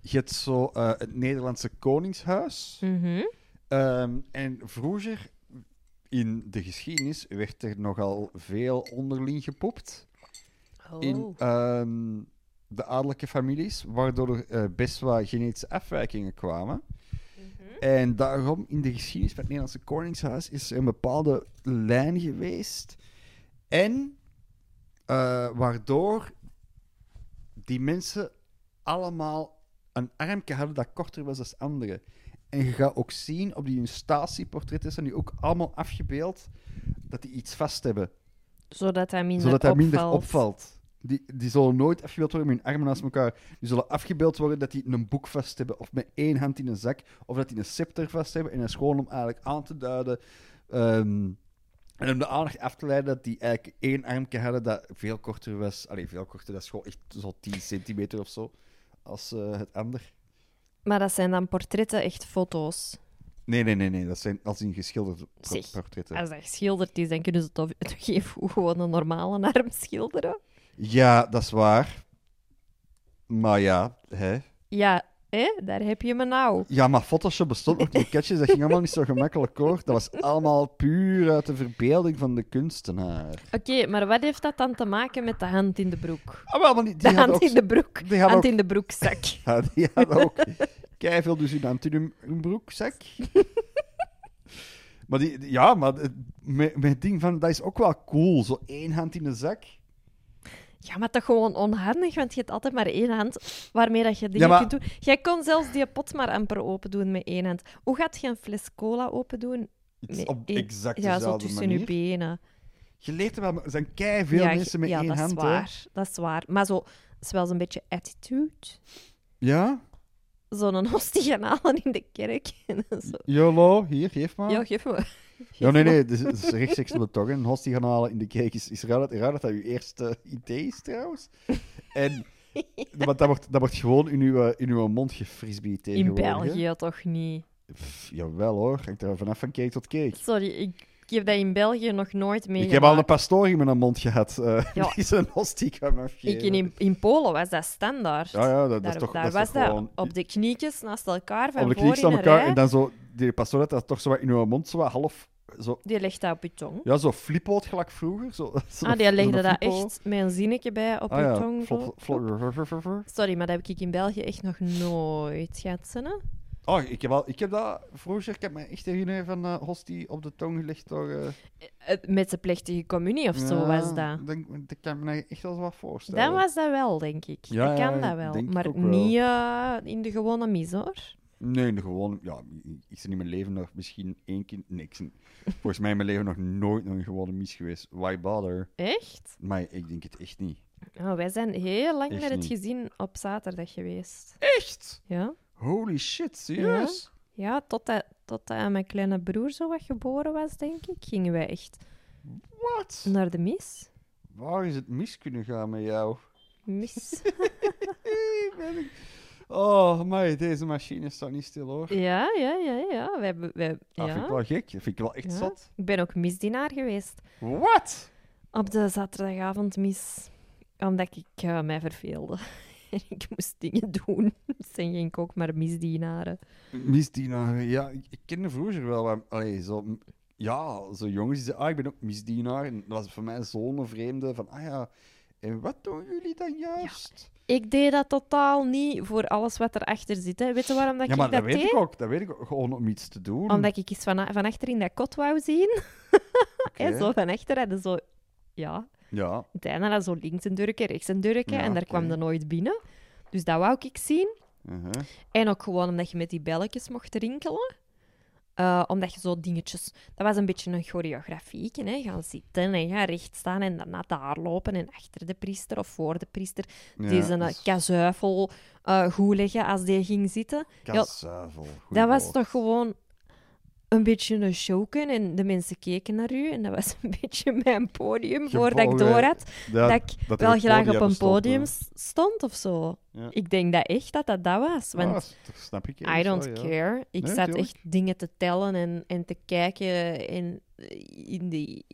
Je hebt zo eh, het Nederlandse Koningshuis. Mhm. Ehm, en vroeger, in de geschiedenis, werd er nogal veel onderling gepopt. in Oh. ehm, de adellijke families, waardoor er eh, best wel genetische afwijkingen kwamen. En daarom, in de geschiedenis van het Nederlandse Koningshuis, is er een bepaalde lijn geweest. En eh, waardoor die mensen allemaal een armje hadden dat korter was dan anderen. En je gaat ook zien op die statieportretten zijn die ook allemaal afgebeeld dat die iets vast hebben Zodat hij minder zodat hij opvalt. minder opvalt. Die, die zullen nooit afgebeeld worden met hun armen naast elkaar. Die zullen afgebeeld worden dat die een boek vast hebben, of met één hand in een zak, of dat die een scepter vast hebben. En dat is gewoon om eigenlijk aan te duiden. ehm, en om de aandacht af te leiden dat die eigenlijk één armje hadden dat veel korter was. Allee, veel korter, dat is gewoon echt zo 10 centimeter of zo. Als eh, het ander. Maar dat zijn dan portretten, echt foto's. Nee, nee, nee, nee. Dat zijn als in geschilderde Zeg, portretten. Als dat geschilderd is, dan kunnen ze toch toch even gewoon een normale arm schilderen. Ja, dat is waar. Maar ja, hè. Ja, daar heb je me nou. Ja, maar Photoshop bestond nog niet. Catches, dat ging allemaal niet zo gemakkelijk hoor. Dat was allemaal puur uit de verbeelding van de kunstenaar. Oké, maar wat heeft dat dan te maken met de hand in de broek? Ah, wel, maar die, die De had hand ook... in de broek. die had hand ook- in de broekzak. [LAUGHS] Ja, die had ook keiveel dus in hand in hun, hun broekzak. [LAUGHS] Maar die, die- ja, maar het- ding van, dat is ook wel cool. Zo één hand in de zak. Ja, maar toch gewoon onhandig, want je hebt altijd maar één hand waarmee dat je dingen Ja, maar- kunt doen. Jij kon zelfs die pot maar amper open doen met één hand. Hoe gaat je een fles cola open doen? Nee, op één- exact Ja, zo tussen manier. je benen. Je leert er wel, er zijn kei veel ja, mensen met ja, één dat hand. is hè. waar. Dat is waar. Maar zo, dat is wel zo'n beetje attitude. Ja? Zo'n [LAUGHS] hostie gaan halen in de kerk. [LAUGHS] YOLO, hier, geef maar. Ja, geef. [LAUGHS] Ja, nee, nee, dus, dus rechtstreeks op de tong. Een hostie gaan halen in de kerk is, is raar, dat, raar dat dat uw eerste idee is, trouwens. En, want dat wordt, dat wordt gewoon in uw, in uw mond gefrisbee In tegenwoordig. hè. België toch niet? Pff, jawel hoor, hangt er vanaf van kerk tot kerk. Sorry, ik heb dat in België nog nooit Ik meegemaakt. heb al een pastoor in mijn mond gehad. eh Ja. [LAUGHS] Die zijn hostie. Ik in, in Polen was dat standaard. Ja, ja, dat, daar is toch, daar dat was toch dat gewoon... op de knietjes naast elkaar, van op de voor knie staan in een elkaar rij. en dan zo... Die pastoor had dat toch zo wat in uw mond, zo wat half... Zo, Die legt dat op je tong. ja, zo flippoot gelijk vroeger. Zo, [LAUGHS] zo ah, die legde dat echt met een zinnetje bij op Ah, je ja. tong. zo. Flop, flop, [LAUGHS] Sorry, maar dat heb ik in België echt nog nooit gehad. hè? Oh, ik heb, al, ik heb dat vroeger, ik heb me echt herinneren van eh hostie op de tong gelegd door... Eh, Met zijn plechtige communie of zo ja, was dat. Denk, dat kan ik me echt wel wat voorstellen. Dan was dat wel, denk ik. Ja, dat kan dat wel. Maar niet in de gewone mis, hoor. Nee, de gewoon... Ja, ik ben in mijn leven nog misschien één keer... Nee, ben volgens mij in mijn leven nog nooit nog een gewone mis geweest. Why bother? Echt? Maar ik denk het echt niet. Oh, wij zijn heel lang Echt met het niet. gezin op zaterdag geweest. Echt? Ja? Holy shit, serieus? Ja, totdat, totdat mijn kleine broer zo wat geboren was, denk ik, gingen wij echt Wat? naar de mis. Waar is het mis kunnen gaan met jou? Mis. [LAUGHS] Ik- Oh, maar deze machine staat niet stil hoor. ja, ja, ja, ja. We hebben, we, Dat vind ik ja. wel gek. Dat vind ik wel echt Ja. zot. Ik ben ook misdienaar geweest Wat? op de zaterdagavond mis, omdat ik eh, mij verveelde. [LAUGHS] Ik moest dingen doen. Dan ging ik ook maar misdienaren. Misdienaar. Ja, ik, kende vroeger wel wat... Allee, zo... Ja, zo jongens die zeiden, ah, ik ben ook misdienaar. En dat was voor mij zo'n vreemde van, ah ja, en wat doen jullie dan juist? Ik deed dat totaal niet voor alles wat erachter zit. Hè. Weet je waarom dat Ja, ik maar dat, dat weet deed? ik ook. Dat weet ik ook. Gewoon om iets te doen. Omdat ik eens van, van achter in dat kot wou zien. [LAUGHS] Zo van achter hadden zo... Ja, Ja. het einde had zo links een durken, rechts een durken. Ja, en daar kwam er nooit binnen. Dus dat wou ik zien. uh-huh. En ook gewoon omdat je met die belletjes mocht rinkelen. Eh, omdat je zo dingetjes... Dat was een beetje een choreografie. Hè? Gaan zitten en gaan recht staan en dan naar daar lopen. En achter de priester of voor de priester. Ja, dat uh, is kazuifel eh, goed leggen als die ging zitten. kazuivel. Goed Dat was toch gewoon een beetje een showken. En de mensen keken naar u. En dat was [LAUGHS] een beetje mijn podium voordat ik door had. Dat ik dat wel graag op een bestond, podium stond of zo. Ja. Ik denk dat echt dat dat dat was. Want snap ik. I don't care. Ik Nee, zat tuurlijk. echt dingen te tellen en, en te kijken in, in die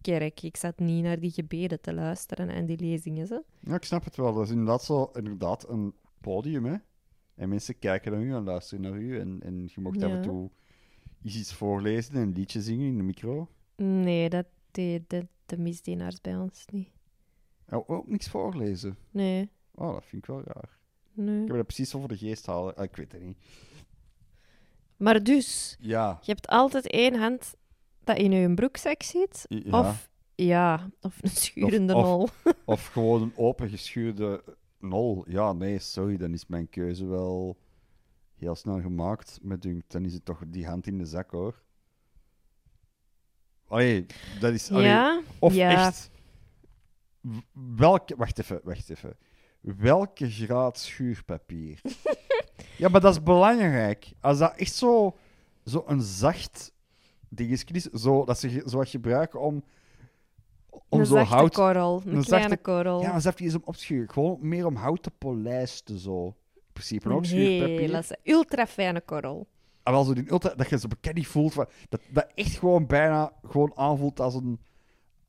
kerk. Ik zat niet naar die gebeden te luisteren en die lezingen. Zo. Ja, ik snap het wel. Dat is inderdaad zo inderdaad een podium, hè. En mensen kijken naar u en luisteren naar u. En, en je mocht af en toe eens iets voorlezen en een liedje zingen in de micro. Nee, dat deed de, de misdienaars bij ons niet. Oh, ook niks voorlezen. Nee, Oh, dat vind ik wel raar. nee. Ik heb dat precies zo voor de geest halen. Ah, ik weet het niet. Maar dus, Ja. je hebt altijd één hand dat in je broekzak zit. ja. Of, ja, of een schurende Of- nol. Of gewoon een opengeschuurde nol. Ja, nee, sorry, dan is mijn keuze wel heel snel gemaakt. Met dunkt, dan is het toch die hand in de zak, hoor. Allee, dat is... allee, ja, Of ja. echt... Welke... Wacht even, wacht even. Welke graad schuurpapier? [LAUGHS] ja, maar dat is belangrijk. Als dat echt zo, zo een zacht ding is, is, zo, dat ze zo wat gebruiken om, om een zo zachte hout... korrel, een, een kleine zachte- korrel. Ja, maar niet eens om opschuren. Gewoon meer om hout te polijsten, zo. In principe ook een schuurpapier. hele sa- ultra fijne korrel. Ah, wel zo die ultra, dat je zo bekend voelt. van- Dat, dat echt gewoon bijna gewoon aanvoelt als een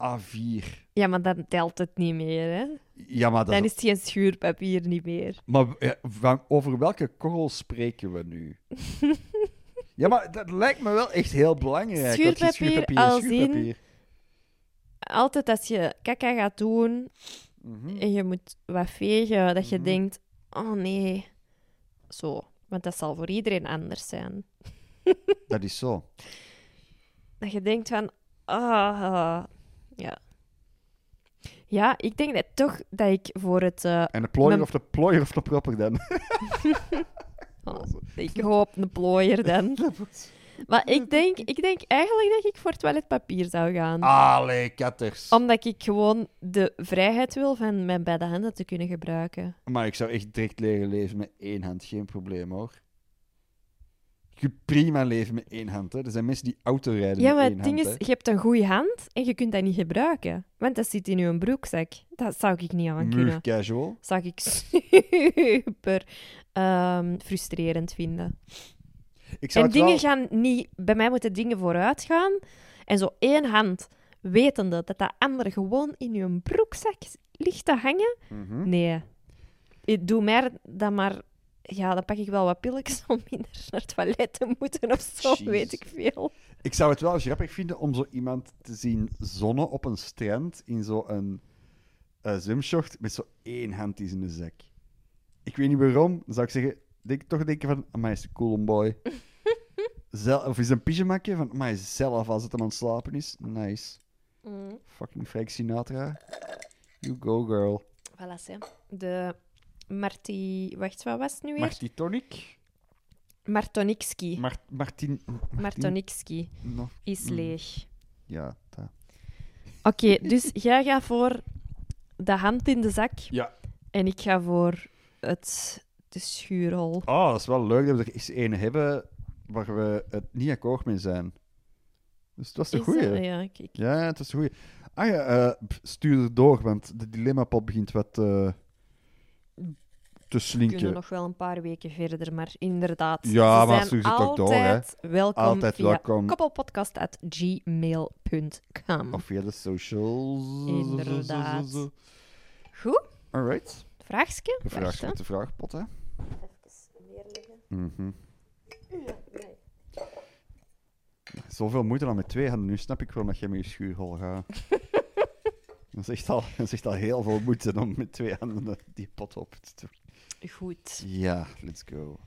A4. Ja, maar dan telt het niet meer, hè? Ja, maar dat Dan is is het geen schuurpapier niet meer. Maar ja, van, over welke korrel spreken we nu? [LAUGHS] ja, maar dat lijkt me wel echt heel belangrijk. Schuurpapier is schuurpapier. Altijd als je kaka gaat doen Mhm. en je moet wat vegen, dat je Mhm. denkt, oh nee, zo. Want dat zal voor iedereen anders zijn. [LAUGHS] Dat is zo. dat je denkt van... Ah, ja. Ja, ik denk dat toch dat ik voor het... eh, En de plooier Mijn- of de plooier of de propper dan? [LAUGHS] oh, ik hoop een plooier dan. [LAUGHS] Maar ik [LAUGHS] denk, ik denk eigenlijk dat ik voor toiletpapier zou gaan. Allee, katters. Omdat ik gewoon de vrijheid wil van mijn beide handen te kunnen gebruiken. Maar ik zou echt direct leren leven met één hand, geen probleem hoor. Je kunt prima leven met één hand. Hè. Er zijn mensen die auto rijden Ja, met maar één het ding hand. is, hè. je hebt een goede hand en je kunt dat niet gebruiken. Want dat zit in je broekzak. Dat zou ik niet aan kunnen. casual. zou ik [LAUGHS] super ehm, frustrerend vinden. Ik zou En dingen wel... gaan niet... Bij mij moeten dingen vooruit gaan. En zo één hand, wetende dat dat andere gewoon in je broekzak ligt te hangen. Mhm. Nee. Ik doe mij dan maar... Ja, dan pak ik wel wat pilletjes om minder naar het toilet te moeten of zo, Jeez. weet ik veel. Ik zou het wel grappig vinden om zo iemand te zien zonnen op een strand in zo'n uh, zwemshort met zo één hand is in de zak. Ik weet niet waarom. Dan zou ik zeggen, denk, toch denken van, amai, is een cool boy. [LAUGHS] Zel of is een pyjamakje van, amai, zelf als het hem aan het slapen is. Nice. Fucking Frank Sinatra. You go, girl. Voilà, hè. De Marti... Wacht, wat was het nu weer? Marty Tonic? Martonikski. Mar Martin... Martonikski No, is Mm. leeg. ja, dat. Oké, dus jij gaat voor de hand in de zak Ja. en ik ga voor het, de schuurhol. Oh, dat is wel leuk dat we er eens een hebben waar we het niet akkoord mee zijn. Dus dat was de Is goeie. dat- Ja, kijk. Ja, het was de goeie. Ah ja, eh, stuur er door, want de dilemma-pot begint wat eh, te We kunnen slinken. nog wel een paar weken verder, maar inderdaad. Ja, ze maar zijn toch door, hè. altijd welkom Altijd via welkom. koppelpodcast.gmail.com. Of via de socials. Inderdaad. Goed, Alright. Vraagje? Hè. met de vraagpot, hè. Mhm. Zoveel moeite dan met twee handen. Nu snap ik waarom dat jij met je schuurhol gaat. [LAUGHS] dat, is echt al, dat is echt al heel veel moeite om met twee handen die pot op te doen. Goed. Ja, let's go.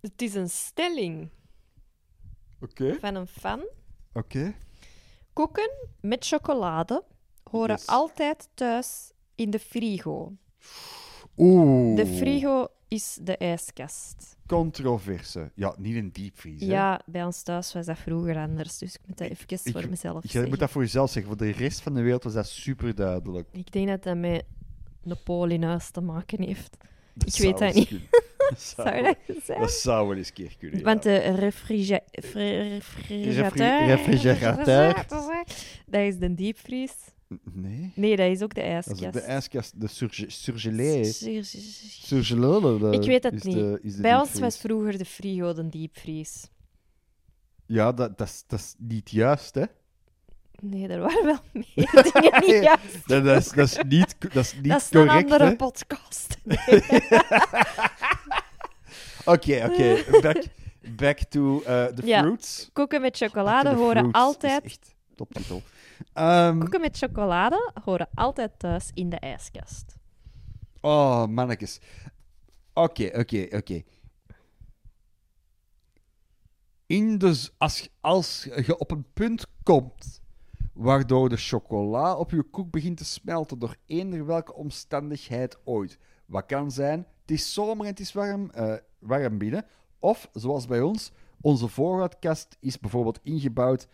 Het is een stelling Oké. van een fan. Oké. Koeken met chocolade horen Yes. altijd thuis in de frigo. Oeh. De frigo is de ijskast. Controverse. Ja, niet een diepvries. hè. Ja, bij ons thuis was dat vroeger anders, dus ik moet dat even ik- voor mezelf Je zeggen. moet dat voor jezelf zeggen. Voor de rest van de wereld was dat super duidelijk. Ik denk dat dat met Napoleon in huis te maken heeft. Ik weet dat niet. kunnen. [LAUGHS] Dat zou, Zou je dat zijn? dat zou wel eens een keer kunnen. Want ja. de refrige- fri- refrigerateur... refrigerateur. [LAUGHS] Dat is de diepvries. Nee. Nee, dat is ook de Dat ijskast. is de ijskast. De surge- surgelé. Sur- Surgelé. Ik weet het is niet. de- de Bij ons was vroeger de frigo de diepvries. Ja, dat, dat, is, dat is niet juist, hè? Nee, er waren wel [LAUGHS] meer dingen niet juist. Dat, dat, is, dat is niet, dat is niet Dat is een andere hè? podcast. [LAUGHS] Oké, oké. Back, back to eh the Ja. fruits. Koeken met chocolade horen altijd... is echt toptitel. Ehm, Koeken met chocolade horen altijd thuis in de ijskast. oh, mannetjes. Oké, oké, oké. In de, als, als je op een punt komt waardoor de chocola op je koek begint te smelten door eender welke omstandigheid ooit. Wat kan zijn, het is zomer en het is warm, eh, warm binnen. Of, zoals bij ons, onze voorraadkast is bijvoorbeeld ingebouwd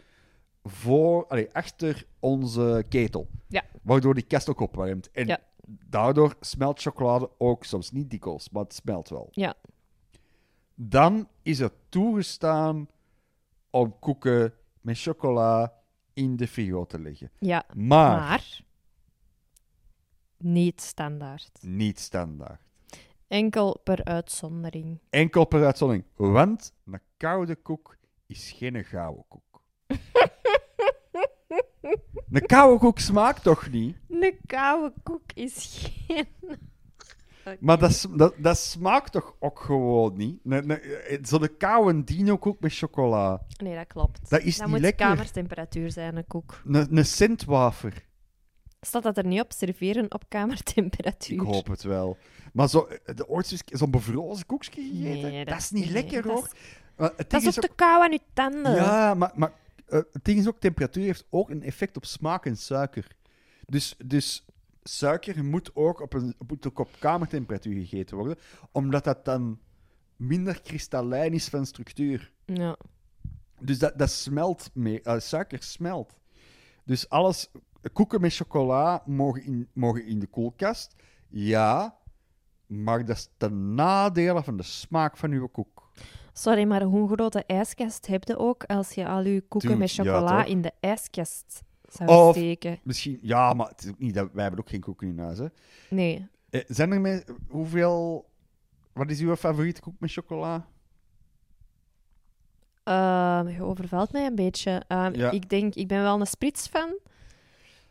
voor, allee, achter onze ketel. Ja. Waardoor die kast ook opwarmt. En Ja. daardoor smelt chocolade ook soms niet dikwijls, maar het smelt wel. Ja. Dan is het toegestaan om koeken met chocola in de frigo te leggen. Ja, Maar, maar... Niet standaard. niet standaard. Enkel per uitzondering. Enkel per uitzondering. Want een koude koek is geen gouden koek. [LAUGHS] een koude koek smaakt toch niet? Een koude koek is geen... Maar dat, dat, dat smaakt toch ook gewoon niet? Een- Zo'n koude dino-koek met chocola. Nee, dat klopt. Dat is dat niet moet lekker. kamertemperatuur zijn, een koek. Een, centwafer. Staat dat er niet op? Serveren op kamertemperatuur. Ik hoop het wel. Maar zo, de ooit zo'n bevrozen koekje gegeten? Nee, dat, is niet nee, lekker, dat hoor. is- Dat is ook is ook- te kou aan je tanden. Ja, maar, maar eh, het ding is ook, temperatuur heeft ook een effect op smaak en suiker. Dus, dus suiker moet ook op, een, moet ook op kamertemperatuur gegeten worden, omdat dat dan minder kristallijn is van structuur. Ja. Dus dat, dat smelt meer. eh, suiker smelt. Dus alles, koeken met chocola mogen in, mogen in de koelkast. Ja, maar dat is ten nadele van de smaak van uw koek. Sorry, maar hoe grote ijskast heb je ook als je al je koeken Dude, met chocola in de ijskast zou Of- steken? Misschien, ja, maar het is ook niet dat, wij hebben ook geen koeken in huis. Hè. Nee. Eh, zijn er mee, hoeveel, wat is uw favoriete koek met chocola? Ehm, je overvalt mij een beetje. Ehm, Ja. Ik denk, ik ben wel een sprits fan.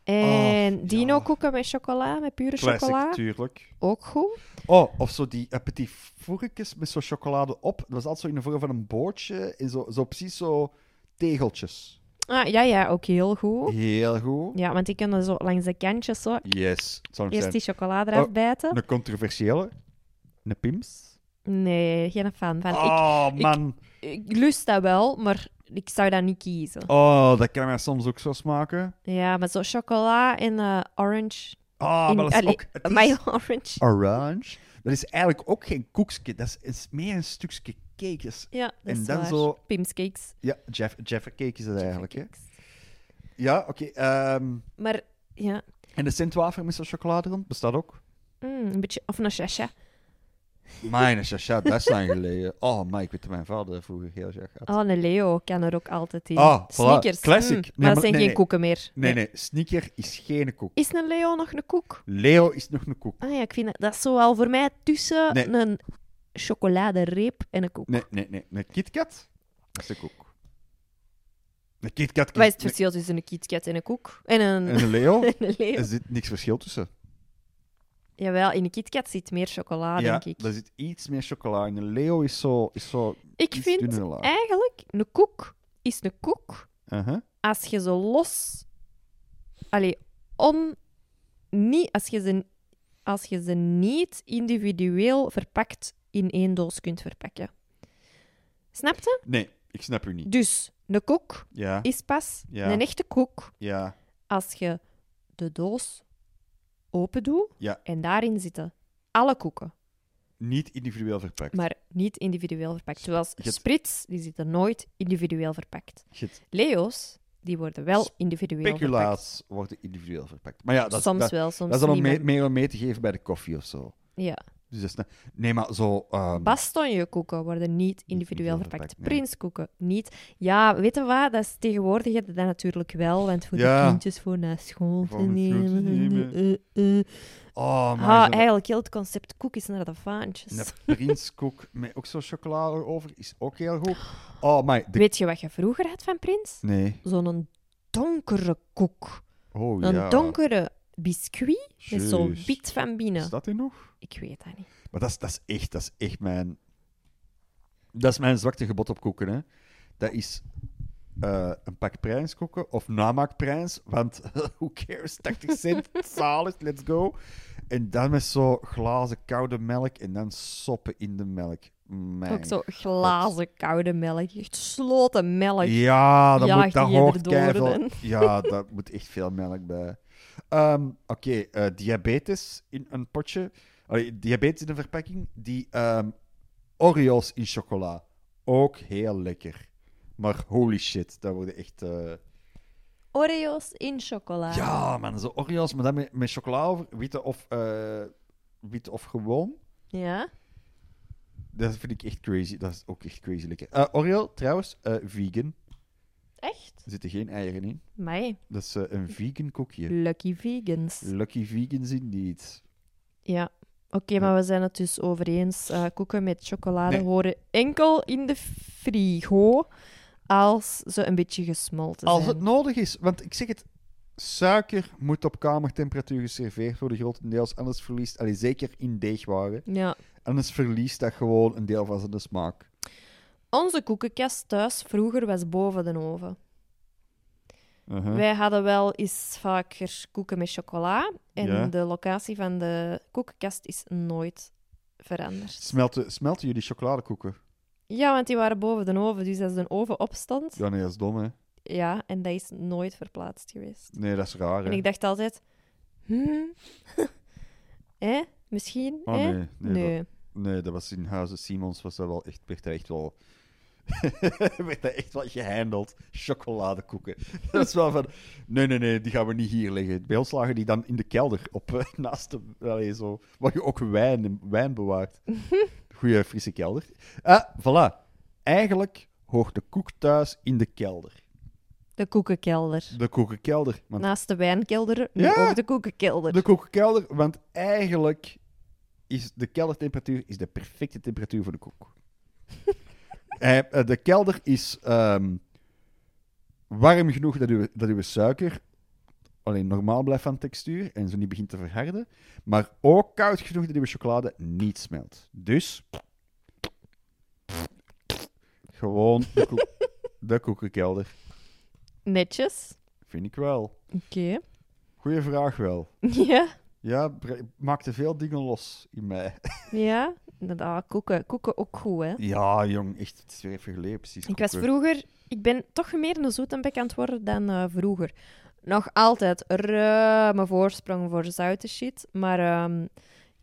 En Oh, dino ja. koeken met chocola, met pure Classic, chocola. tuurlijk. Ook goed. Oh, of zo die petit fourkes met zo chocolade op. Dat was altijd zo in de vorm van een boordje. En zo, zo precies zo tegeltjes. Ah, ja, ja, ook heel goed. Heel goed. Ja, want kan er zo langs de kantjes zo Yes. Eerst zijn. die chocolade eraf Oh, bijten. Een controversiële. Een pims. Nee, geen fan van. Oh, man. Ik, ik lust dat wel, maar ik zou dat niet kiezen. Oh, dat kan mij soms ook zo smaken. Ja, maar zo chocola en eh, orange. Oh, in, maar dat is allee, ook... Het is my orange. orange. Dat is eigenlijk ook geen koekje. Dat is, is meer een stukje cake. Ja, dat En is dan waar. zo- Pimscakes. Ja, Jeff, Jaffa cake is het eigenlijk. Hè? Ja, oké. ehm, Maar ja, en de centwafer met zo'n chocolade rond bestaat ook. mm, een beetje... Of een chacha. Mijn chacha, dat is lang geleden. Oh, maar ik weet dat mijn vader vroeger heel graag had. Oh, een Leo kan er ook altijd in. Voilà. Sneakers. Classic. mm, Nee, maar dat zijn nee, geen nee. koeken meer. Nee, nee, sneaker is geen koek. Is een Leo nog een koek? Leo is nog een koek. Ah ja, ik vind dat, dat is zo voor mij tussen een chocoladereep en een koek. Nee, nee, nee. Een KitKat, is een koek. Een KitKat... Wat is het verschil tussen een KitKat en een koek? En een, En een Leo? [LAUGHS] en een Leo? Er zit niks verschil tussen. Jawel, in een KitKat zit meer chocola, ja, denk ik. er zit iets meer chocola in. Leo is zo... Is zo Ik vind dunner eigenlijk, een koek is een koek Uh-huh. als je ze los... Allee, on... Niet, als, je ze, als je ze niet individueel verpakt in één doos kunt verpakken. Snap je? Nee, ik snap u niet. Dus, een koek Ja, is pas Ja. een echte koek ja, als je de doos open doet Ja. en daarin zitten alle koeken, niet individueel verpakt. maar niet individueel verpakt. Zoals hebt- sprits, die zitten nooit individueel verpakt. Leo's, die worden wel individueel verpakt. Speculaas worden individueel verpakt. Maar ja, dat soms dat, wel, soms dat is dan om mee, meer om mee te geven bij de koffie of zo. Ja. Dus nee, maar zo... ehm, Bastonjekoeken worden niet individueel verpakt. nee. Prinskoeken niet. Ja, weet je wat? Dat is tegenwoordig heb je dat natuurlijk wel, want voor Ja. de kindjes voor naar school te nemen. eh, eh. Oh, maar Ah, eigenlijk heel het concept koekjes naar de vaantjes. een prinskoek met ook zo chocolade over is ook heel goed. Oh, maar... De... Weet je wat je vroeger had van Prins? Nee. Zo'n donkere koek. Oh, Een ja. donkere biscuit met zo Juist. wit van binnen. Is dat er nog? Ik weet dat niet. Maar dat is, dat is echt, dat is echt mijn... Dat is mijn zwakte gebod op koeken, hè. Dat is eh, een pak prijskoeken of namaakprijs, want [LAUGHS] who cares, 80 cent, [LAUGHS] zalig, let's go. En dan met zo glazen koude melk en dan soppen in de melk. Mijn Ook zo glazen koude melk. Echt sloten melk. Ja, dat, Jaag moet, dat hoort keiveel-. [LAUGHS] Ja, daar moet echt veel melk bij. Ehm, Oké, eh, diabetes in een potje. Allee, diabetes in een verpakking. Die ehm, Oreos in chocola. Ook heel lekker. Maar holy shit, dat worden echt... eh, Oreo's in chocola. Ja, man, zo Oreos, maar dan met, met chocola over. Witte of, eh, witte of gewoon. Ja? Dat vind ik echt crazy. Dat is ook echt crazy lekker. Eh, Oreo, trouwens, vegan. Echt? Er zitten geen eieren in. Mij. Dat is een vegan koekje. Lucky vegans. Lucky vegans indeed. Ja. Oké, maar we zijn het dus over eens. Eh, koeken met chocolade Nee. horen enkel in de frigo als ze een beetje gesmolten Als zijn. het nodig is. Want ik zeg het, suiker moet op kamertemperatuur geserveerd worden, grotendeels. Anders verliest, allee, zeker in deegwaren, Ja. anders verliest dat gewoon een deel van zijn smaak. Onze koekenkast thuis vroeger was boven de oven. Uh-huh. Wij hadden wel eens vaker koeken met chocola. En Ja. de locatie van de koekenkast is nooit veranderd. Smelten, smelten jullie chocoladekoeken? Ja, want die waren boven de oven. Dus als de oven opstond, Ja, nee, dat is dom, hè. ja, en dat is nooit verplaatst geweest. Nee, dat is raar, hè. En ik dacht altijd, hmm, [LAUGHS] hè, misschien, Oh, hè? nee. Nee, Nee. Dat, nee, dat was in Huizen Simons, was dat wel echt, werd echt wel... [LAUGHS] werd dat echt wel gehandeld. Chocoladekoeken. [LAUGHS] dat is wel van... Nee, nee, nee, die gaan we niet hier leggen. Bij ons lagen die dan in de kelder, op, eh, [LAUGHS] naast de... Allee, zo, waar je ook wijn, wijn bewaart. Goeie frisse kelder. Ah, voilà. Eigenlijk hoort de koek thuis in de kelder. De koekenkelder. De koekenkelder. Want Naast de wijnkelder, nu Ja. ook de koekenkelder. De koekenkelder, want eigenlijk is de keldertemperatuur is de perfecte temperatuur voor de koek. Eh, de kelder is ehm, warm genoeg dat uw, dat uw suiker alleen normaal blijft van textuur en zo niet begint te verharden, maar ook koud genoeg dat uw chocolade niet smelt. Dus gewoon de, koek, [LAUGHS] de koekenkelder, Netjes. vind ik wel. Oké. Goeie vraag wel. [LAUGHS] Ja, Ja, maakte veel dingen los in mij. ja. [LAUGHS] Inderdaad, koeken. Koeken ook goed, hè. Ja, jong, echt, het is weer even geleden, precies. Ik was vroeger... Ik ben toch meer een zoetenbek aan het worden dan eh, vroeger. Nog altijd ruime voorsprong voor zoute shit. Maar ehm,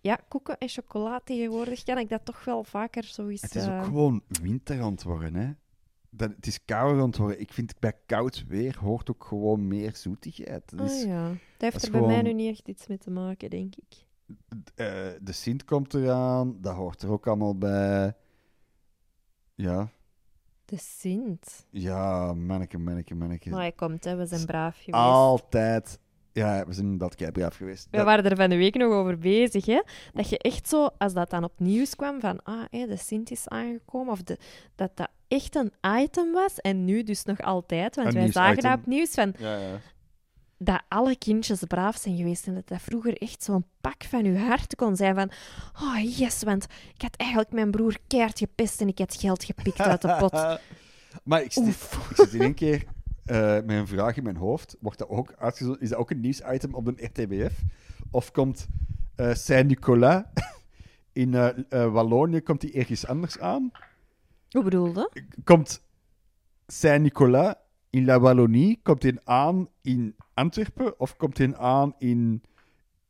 ja, koeken en chocola tegenwoordig kan ik dat toch wel vaker zoiets... Het is ook eh, gewoon winter aan het worden, hè. Dat, het is kouder aan het worden. Ik vind bij koud weer hoort ook gewoon meer zoetigheid. Dat ah, ja. Dat heeft er bij mij nu niet echt iets mee te maken, denk ik. Eh, de Sint komt eraan, dat hoort er ook allemaal bij. Ja, De Sint. ja, manneke, manneke, manneke. Maar hij komt, hè. We zijn braaf geweest. Altijd. Ja, we zijn inderdaad keibraaf geweest. We Dat- waren er van de week nog over bezig, hè? Dat je echt zo, als dat dan op nieuws kwam, van ah, hé, de Sint is aangekomen, of de, dat dat echt een item was, en nu dus nog altijd, want Een wij zagen nieuwsitem. dat op nieuws, van ja, ja. Dat alle kindjes braaf zijn geweest en dat dat vroeger echt zo'n pak van je hart kon zijn van oh yes, want ik had eigenlijk mijn broer keihard gepest en ik had geld gepikt uit de pot. [LAUGHS] maar ik zit, ik zit in één keer eh, met een vraag in mijn hoofd. Wordt dat ook uitgezonden? Is dat ook een nieuwsitem op de RTBF? Of komt eh Saint-Nicolas [LAUGHS] in eh, Wallonië komt die ergens anders aan? Hoe bedoelde? Komt Saint-Nicolas in La Wallonie, komt hij aan in Antwerpen? Of komt hij aan in...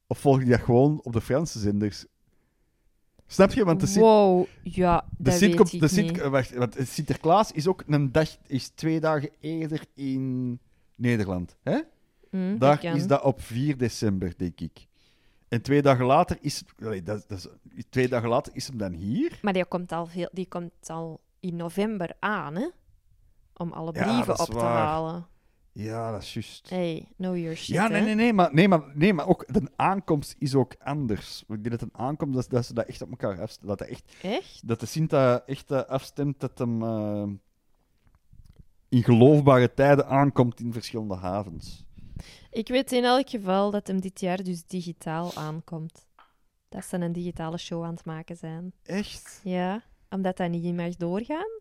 Of volg je dat gewoon op de Franse zenders? Snap je? Want de Sint- Wow, ja, de Sint komt, ik de Sint, niet. wacht, want Sinterklaas is ook een dag, is twee dagen eerder in Nederland. Hè? Hm, Daar is dat op 4 december, denk ik. En twee dagen later is, dat, dat is, twee dagen later is hem dan hier. Maar die komt al, veel, die komt al in november aan, hè? Om alle Ja, brieven op te waar. halen. Ja, dat is juist. Hey, know your shit, Ja, nee, nee, nee, maar, nee, maar, nee, maar ook de aankomst is ook anders. Ik denk dat een aankomst, dat, dat ze dat echt op elkaar afstemmen. Dat, dat, echt, Echt? dat de Sint dat echt eh, afstemt dat hem eh, in geloofbare tijden aankomt in verschillende havens. Ik weet in elk geval dat hem dit jaar dus digitaal aankomt. Dat ze een digitale show aan het maken zijn. Echt? Ja, omdat dat niet mag doorgaan.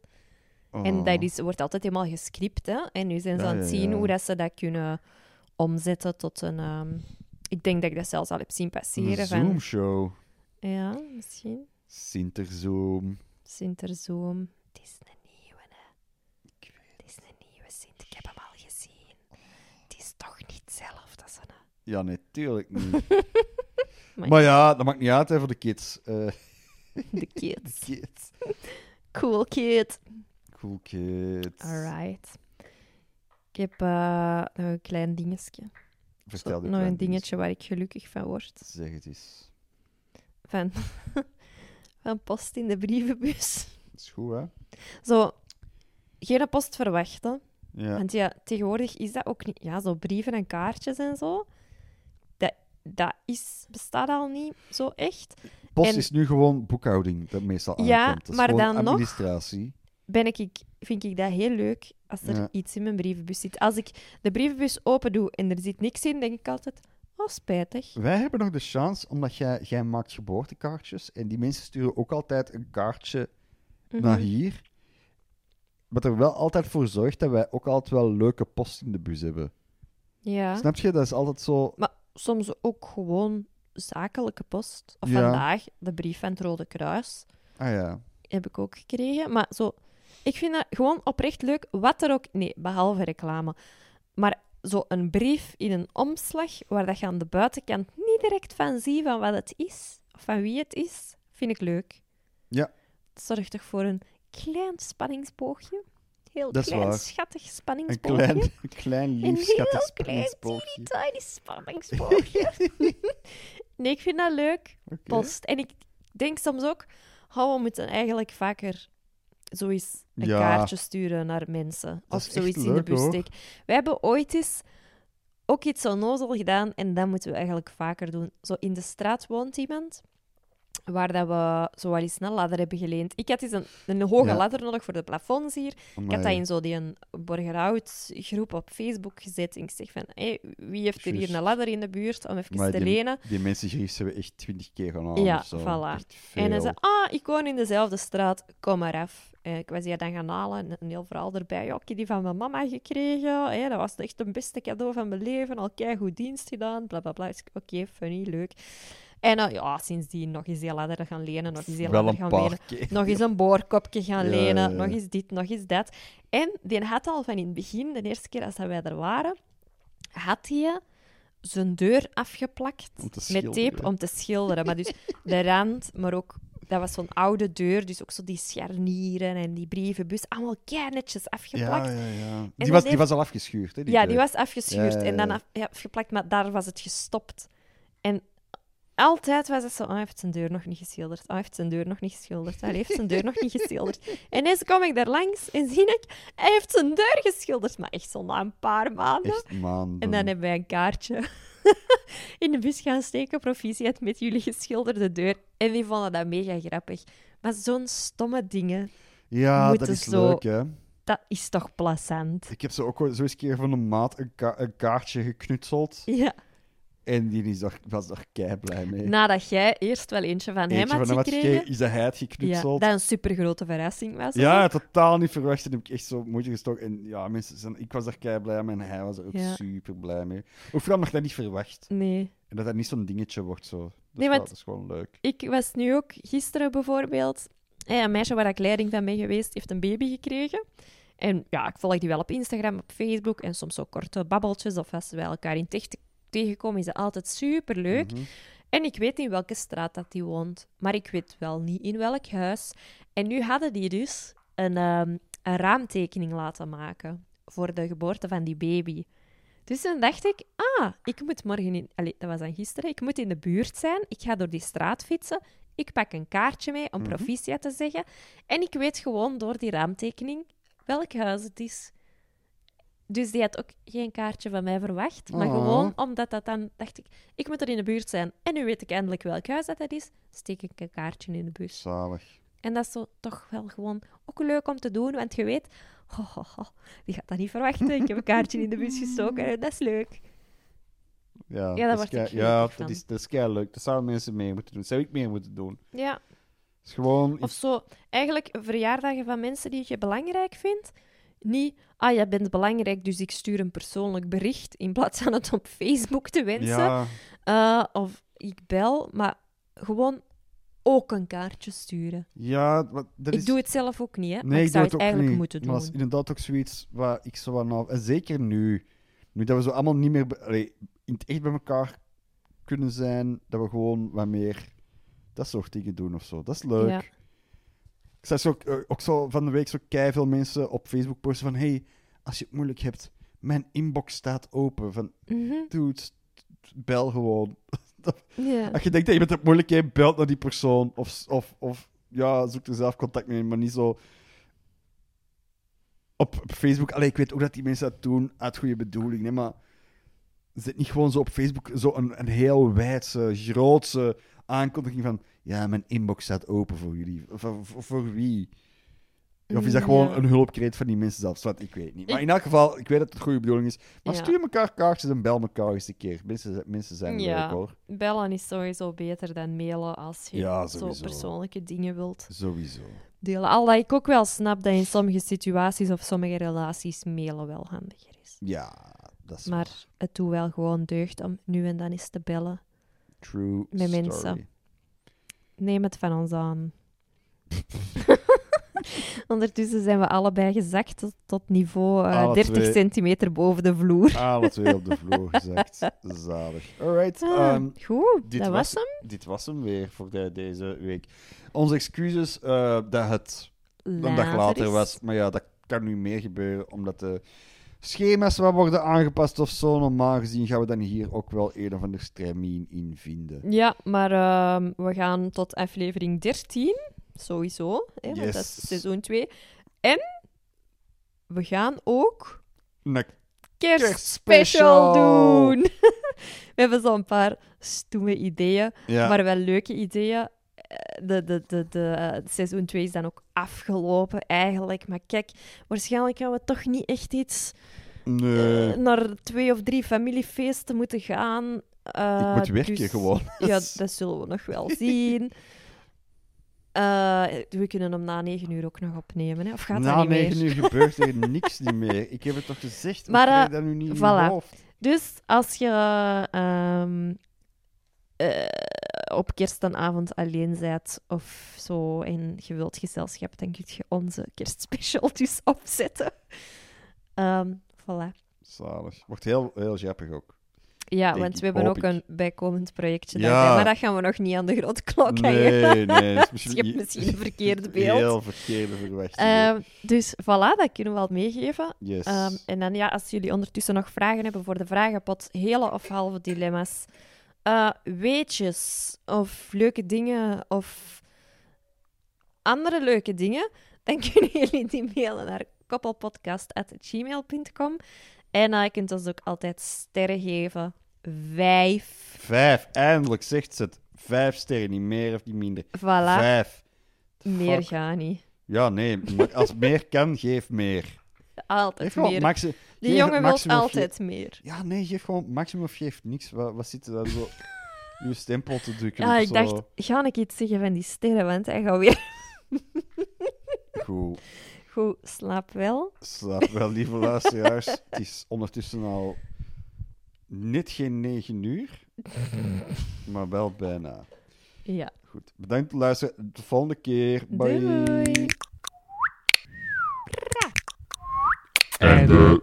Oh. En dat is, wordt altijd helemaal gescript, hè? En nu zijn ze Ja, aan het zien hoe dat ze dat kunnen omzetten tot een... ehm, ik denk dat ik dat zelfs al heb zien passeren. Een Zoom-show. ja, misschien. Sinterzoom. Sinterzoom. Het is een nieuwe, hè. Het is een nieuwe Sint. Ik heb hem al gezien. Het is toch niet hetzelfde als een... Ja, nee, tuurlijk niet. Maar- [LAUGHS] maar ja, dat maakt niet uit hè, voor de kids. Eh, De [LAUGHS] de kids. kids. Cool kid. Cool kids. Alright. Ik heb eh, nog een klein dingetje. Vertel nog een dingetje waar ik gelukkig van word. Zeg het eens. Van, [LAUGHS] van post in de brievenbus. Dat is goed, hè? Zo, geen post verwachten. Ja. Want ja, tegenwoordig is dat ook niet... Ja, zo brieven en kaartjes en zo. Dat, dat is, bestaat al niet zo echt. Post en- is nu gewoon boekhouding, dat meestal Ja, aankomt. Is maar dan nog- administratie. Ben ik, ik, vind ik dat heel leuk als er Ja. iets in mijn brievenbus zit. Als ik de brievenbus open doe en er zit niks in, denk ik altijd... Oh, spijtig. Wij hebben nog de chance, omdat jij, jij maakt geboortekaartjes en die mensen sturen ook altijd een kaartje Mhm. naar hier. Wat er wel altijd voor zorgt dat wij ook altijd wel leuke post in de bus hebben. Ja. Snap je? Dat is altijd zo... Maar soms ook gewoon zakelijke post. Of Ja. vandaag de brief van het Rode Kruis. Ah ja. heb ik ook gekregen. Maar zo, ik vind dat gewoon oprecht leuk. Wat er ook... Nee, behalve reclame. Maar zo een brief in een omslag, waar dat je aan de buitenkant niet direct van ziet van wat het is, of van wie het is, vind ik leuk. Ja. Het zorgt toch voor een klein spanningsboogje. Heel Dat klein, schattig Een spanningsboogje. klein, een klein Een lief schattig heel klein, spanningsboogje. teeny tiny spanningsboogje. [LAUGHS] nee, ik vind dat leuk. Post. En ik denk soms ook, oh, we moeten eigenlijk vaker zoiets een Ja. kaartje sturen naar mensen. Dat of zoiets in de bus steken. We hebben ooit eens ook iets onnozel gedaan en dat moeten we eigenlijk vaker doen. Zo in de straat woont iemand waar dat we zo wel eens een ladder hebben geleend. Ik had eens een, een hoge Ja. ladder nodig voor de plafonds hier. Ik had dat in zo die een Borgerhout groep op Facebook gezet. En ik zeg van, hey, wie heeft er hier een ladder in de buurt om even te die- lenen? Die mensen gerief hebben echt twintig keer gedaan. Ja, zo. voilà. En hij zei, ah, ik woon in dezelfde straat, kom maar af. Eh, ik was die dan gaan halen, en een heel verhaal erbij. Ja, ik heb die van mijn mama gekregen. Hè, dat was echt het beste cadeau van mijn leven. Al goed dienst gedaan, bla bla bla. Dus Oké, funny, leuk. En eh, ja, sindsdien nog eens die ladder gaan lenen, nog eens die Wel ladder gaan lenen. keer. Nog eens een boorkopje gaan Ja, lenen, ja, nog eens dit, nog eens dat. En die had al van in het begin, de eerste keer als wij er waren, had hij zijn deur afgeplakt met tape om te schilderen. Maar dus de rand, maar ook... Dat was zo'n oude deur, dus ook zo die scharnieren en die brievenbus. Allemaal kei netjes afgeplakt. Ja, ja, ja. Die, was, die was al afgeschuurd, hè? Ja, die was afgeschuurd Ja, ja, en dan af- afgeplakt, maar daar was het gestopt. En altijd was het zo, oh, hij heeft zijn deur nog niet geschilderd. Oh, hij heeft zijn deur nog niet geschilderd. Hij heeft zijn deur nog niet geschilderd. [LAUGHS] En ineens kom ik daar langs en zie ik, hij heeft zijn deur geschilderd. Maar echt zo na een paar maanden. Echt maanden. En dan hebben wij een kaartje [LAUGHS] in de bus gaan steken, proficiat met jullie geschilderde deur. En die vonden dat mega grappig. Maar zo'n stomme dingen, Ja, dat is zo- leuk, hè? dat is toch plezant. Ik heb zo ook zo eens een keer van een maat een, ka- een kaartje geknutseld. Ja. En die is daar, was daar kei blij mee. Nadat jij eerst wel eentje van hem had van hem had gekregen. is dat hij het Ja, geknutseld. dat een supergrote verrassing was. Ja, ook. totaal niet verwacht. En heb ik echt zo moeite gestoken. En ja, mensen zijn, ik was er kei blij mee en hij was er ook Ja. super blij mee. Ook vooral nog dat niet verwacht. Nee. En dat dat niet zo'n dingetje wordt zo. Dat, Nee, is, wel, dat is gewoon leuk. Ik was nu ook gisteren bijvoorbeeld. Een meisje waar ik leiding van ben geweest, heeft een baby gekregen. En ja, ik volg die wel op Instagram, op Facebook en soms ook korte babbeltjes. Of als we elkaar in tegenkomen, is dat altijd super leuk. Mhm. En ik weet in welke straat dat die woont, maar ik weet wel niet in welk huis. En nu hadden die dus een, ehm, een raamtekening laten maken voor de geboorte van die baby. Dus toen dacht ik, ah, ik moet morgen in... Allee, dat was dan gisteren. Ik moet in de buurt zijn. Ik ga door die straat fietsen. Ik pak een kaartje mee om Mhm. proficiat te zeggen. En ik weet gewoon door die raamtekening welk huis het is. Dus die had ook geen kaartje van mij verwacht. Maar Oh. gewoon omdat dat dan... Dacht ik, ik moet er in de buurt zijn. En nu weet ik eindelijk welk huis dat, dat is. Steek ik een kaartje in de bus. Zalig. En dat is zo toch wel gewoon ook leuk om te doen. Want je weet... die gaat dat niet verwachten. Ik heb een kaartje in de bus gestoken. En [LAUGHS] dat is leuk. Ja, Ja, dat word is ja, dat is, dat is leuk. Dat zouden mensen meer moeten doen. Dat zou ik meer moeten doen. Ja. Is gewoon Of zo, eigenlijk verjaardagen van mensen die je belangrijk vindt. Niet, ah, jij bent belangrijk, dus ik stuur een persoonlijk bericht in plaats van het op Facebook te wensen. Ja, Eh, of ik bel, maar gewoon ook een kaartje sturen. ja dat ik is... doe het zelf ook niet, hè, maar Nee, ik ik zou het eigenlijk niet. moeten Maar dat is doen. inderdaad ook zoiets waar ik zo aan af... En zeker nu. Nu dat we zo allemaal niet meer allee, in het echt bij elkaar kunnen zijn, dat we gewoon wat meer dat soort dingen doen of zo. Dat is leuk. Ja. Ik zag zo, ook, eh, ook zo van de week zo veel mensen op Facebook posten van hey, als je het moeilijk hebt, mijn inbox staat open. Van, Mhm, dude, bel gewoon. [LAUGHS] Als je denkt dat je met het moeilijk hebt, belt naar die persoon. Of, of, of ja, zoek er zelf contact mee, maar niet zo op, op Facebook. Allee, ik weet ook dat die mensen dat doen uit goede bedoeling, nee, maar zit niet gewoon zo op Facebook zo een, een heel wijdse, grootse aankondiging van ja, mijn inbox staat open voor jullie. Voor, voor, voor wie? Of is dat gewoon Ja. een hulpkreet van die mensen zelf? Wat, ik weet niet. Maar in elk geval, ik weet dat het goede bedoeling is. Maar Ja. stuur elkaar kaartjes en bel elkaar eens een keer. Mensen, mensen zijn Ja. leuk hoor. Bellen is sowieso beter dan mailen als je Ja, zo persoonlijke dingen wilt Sowieso. delen. Al dat ik ook wel snap dat in sommige situaties of sommige relaties mailen wel handiger is. Ja, dat is Maar het doet wel gewoon deugd om nu en dan eens te bellen. True met story. mensen. Neem het van ons aan. [LAUGHS] Ondertussen zijn we allebei gezakt tot, tot niveau eh, Alle 30 twee. centimeter boven de vloer. Alle twee op de vloer [LAUGHS] gezakt. Zalig. Alright. Ah, ehm, goed, dit dat was- was hem. dit was hem weer voor de- deze week. Onze excuses eh, dat het een dag later is. was. Maar ja, dat kan nu meer gebeuren, omdat de schema's wat worden aangepast of zo. Normaal gezien gaan we dan hier ook wel een of ander stramien in vinden. Ja, maar ehm, we gaan tot aflevering 13, sowieso, hè, want dat is seizoen 2. En we gaan ook Een kerstspecial Kerstspecial. doen. [LAUGHS] we hebben zo'n paar stoeme ideeën, Ja, maar wel leuke ideeën. Eh, De, de, de, de, eh, seizoen 2 is dan ook afgelopen eigenlijk. Maar kijk, waarschijnlijk gaan we toch niet echt iets nee. eh, naar twee of drie familiefeesten moeten gaan. Eh, ik moet werken dus- gewoon. [LAUGHS] Ja, [LAUGHS] dat zullen we nog wel zien. We kunnen hem na negen uur ook nog opnemen, hè? of gaat dat Na niet meer? negen uur gebeurt er [LAUGHS] niks niet meer. Ik heb het toch gezegd, Maar, maar eh, dat nu niet in voilà. mijn hoofd. Dus als je ehm, eh, op kerstavond alleen bent of zo en je wilt gezelschap, dan kun je onze kerstspecial dus [LAUGHS] opzetten. Ehm voilà. Zalig. Wordt heel, heel grappig ook. Ja, Denk want we hebben ook ik. een bijkomend projectje Ja. daarbij, maar dat gaan we nog niet aan de grote klok hangen. Nee, nee. Dat is [LAUGHS] Je hebt misschien misschien een verkeerd [LAUGHS] beeld. Heel verkeerde verwachtingen. Ehm, dus voilà, dat kunnen we al meegeven. yes. Ehm, en dan ja, als jullie ondertussen nog vragen hebben voor de vragenpot, hele of halve dilemma's, eh, weetjes of leuke dingen of andere leuke dingen, dan [LAUGHS] kunnen jullie die mailen naar koppelpodcast.gmail.com. En eh, je kunt ons ook altijd sterren geven. Vijf. Vijf. Eindelijk zegt ze het. Vijf sterren, niet meer of niet minder. Voilà. Vijf. Meer gaat niet. Ja, nee. Als meer kan, geef meer. Altijd gewoon meer. maxi- Die jongen wil altijd meer. Ja, nee, geef gewoon maximum of geef niks. Wat, wat zit er dan zo... [LAUGHS] Je stempel te drukken Ja, ik zo. dacht, ga ik iets zeggen van die sterren, want hij gaat weer [LAUGHS] Goed. goed slaap wel. Slaap wel, lieve [LAUGHS] luisteraars. Het is ondertussen al net geen negen uur, maar wel bijna. Ja. Goed, bedankt voor het luisteren. De volgende keer. Bye. Doei. Einde.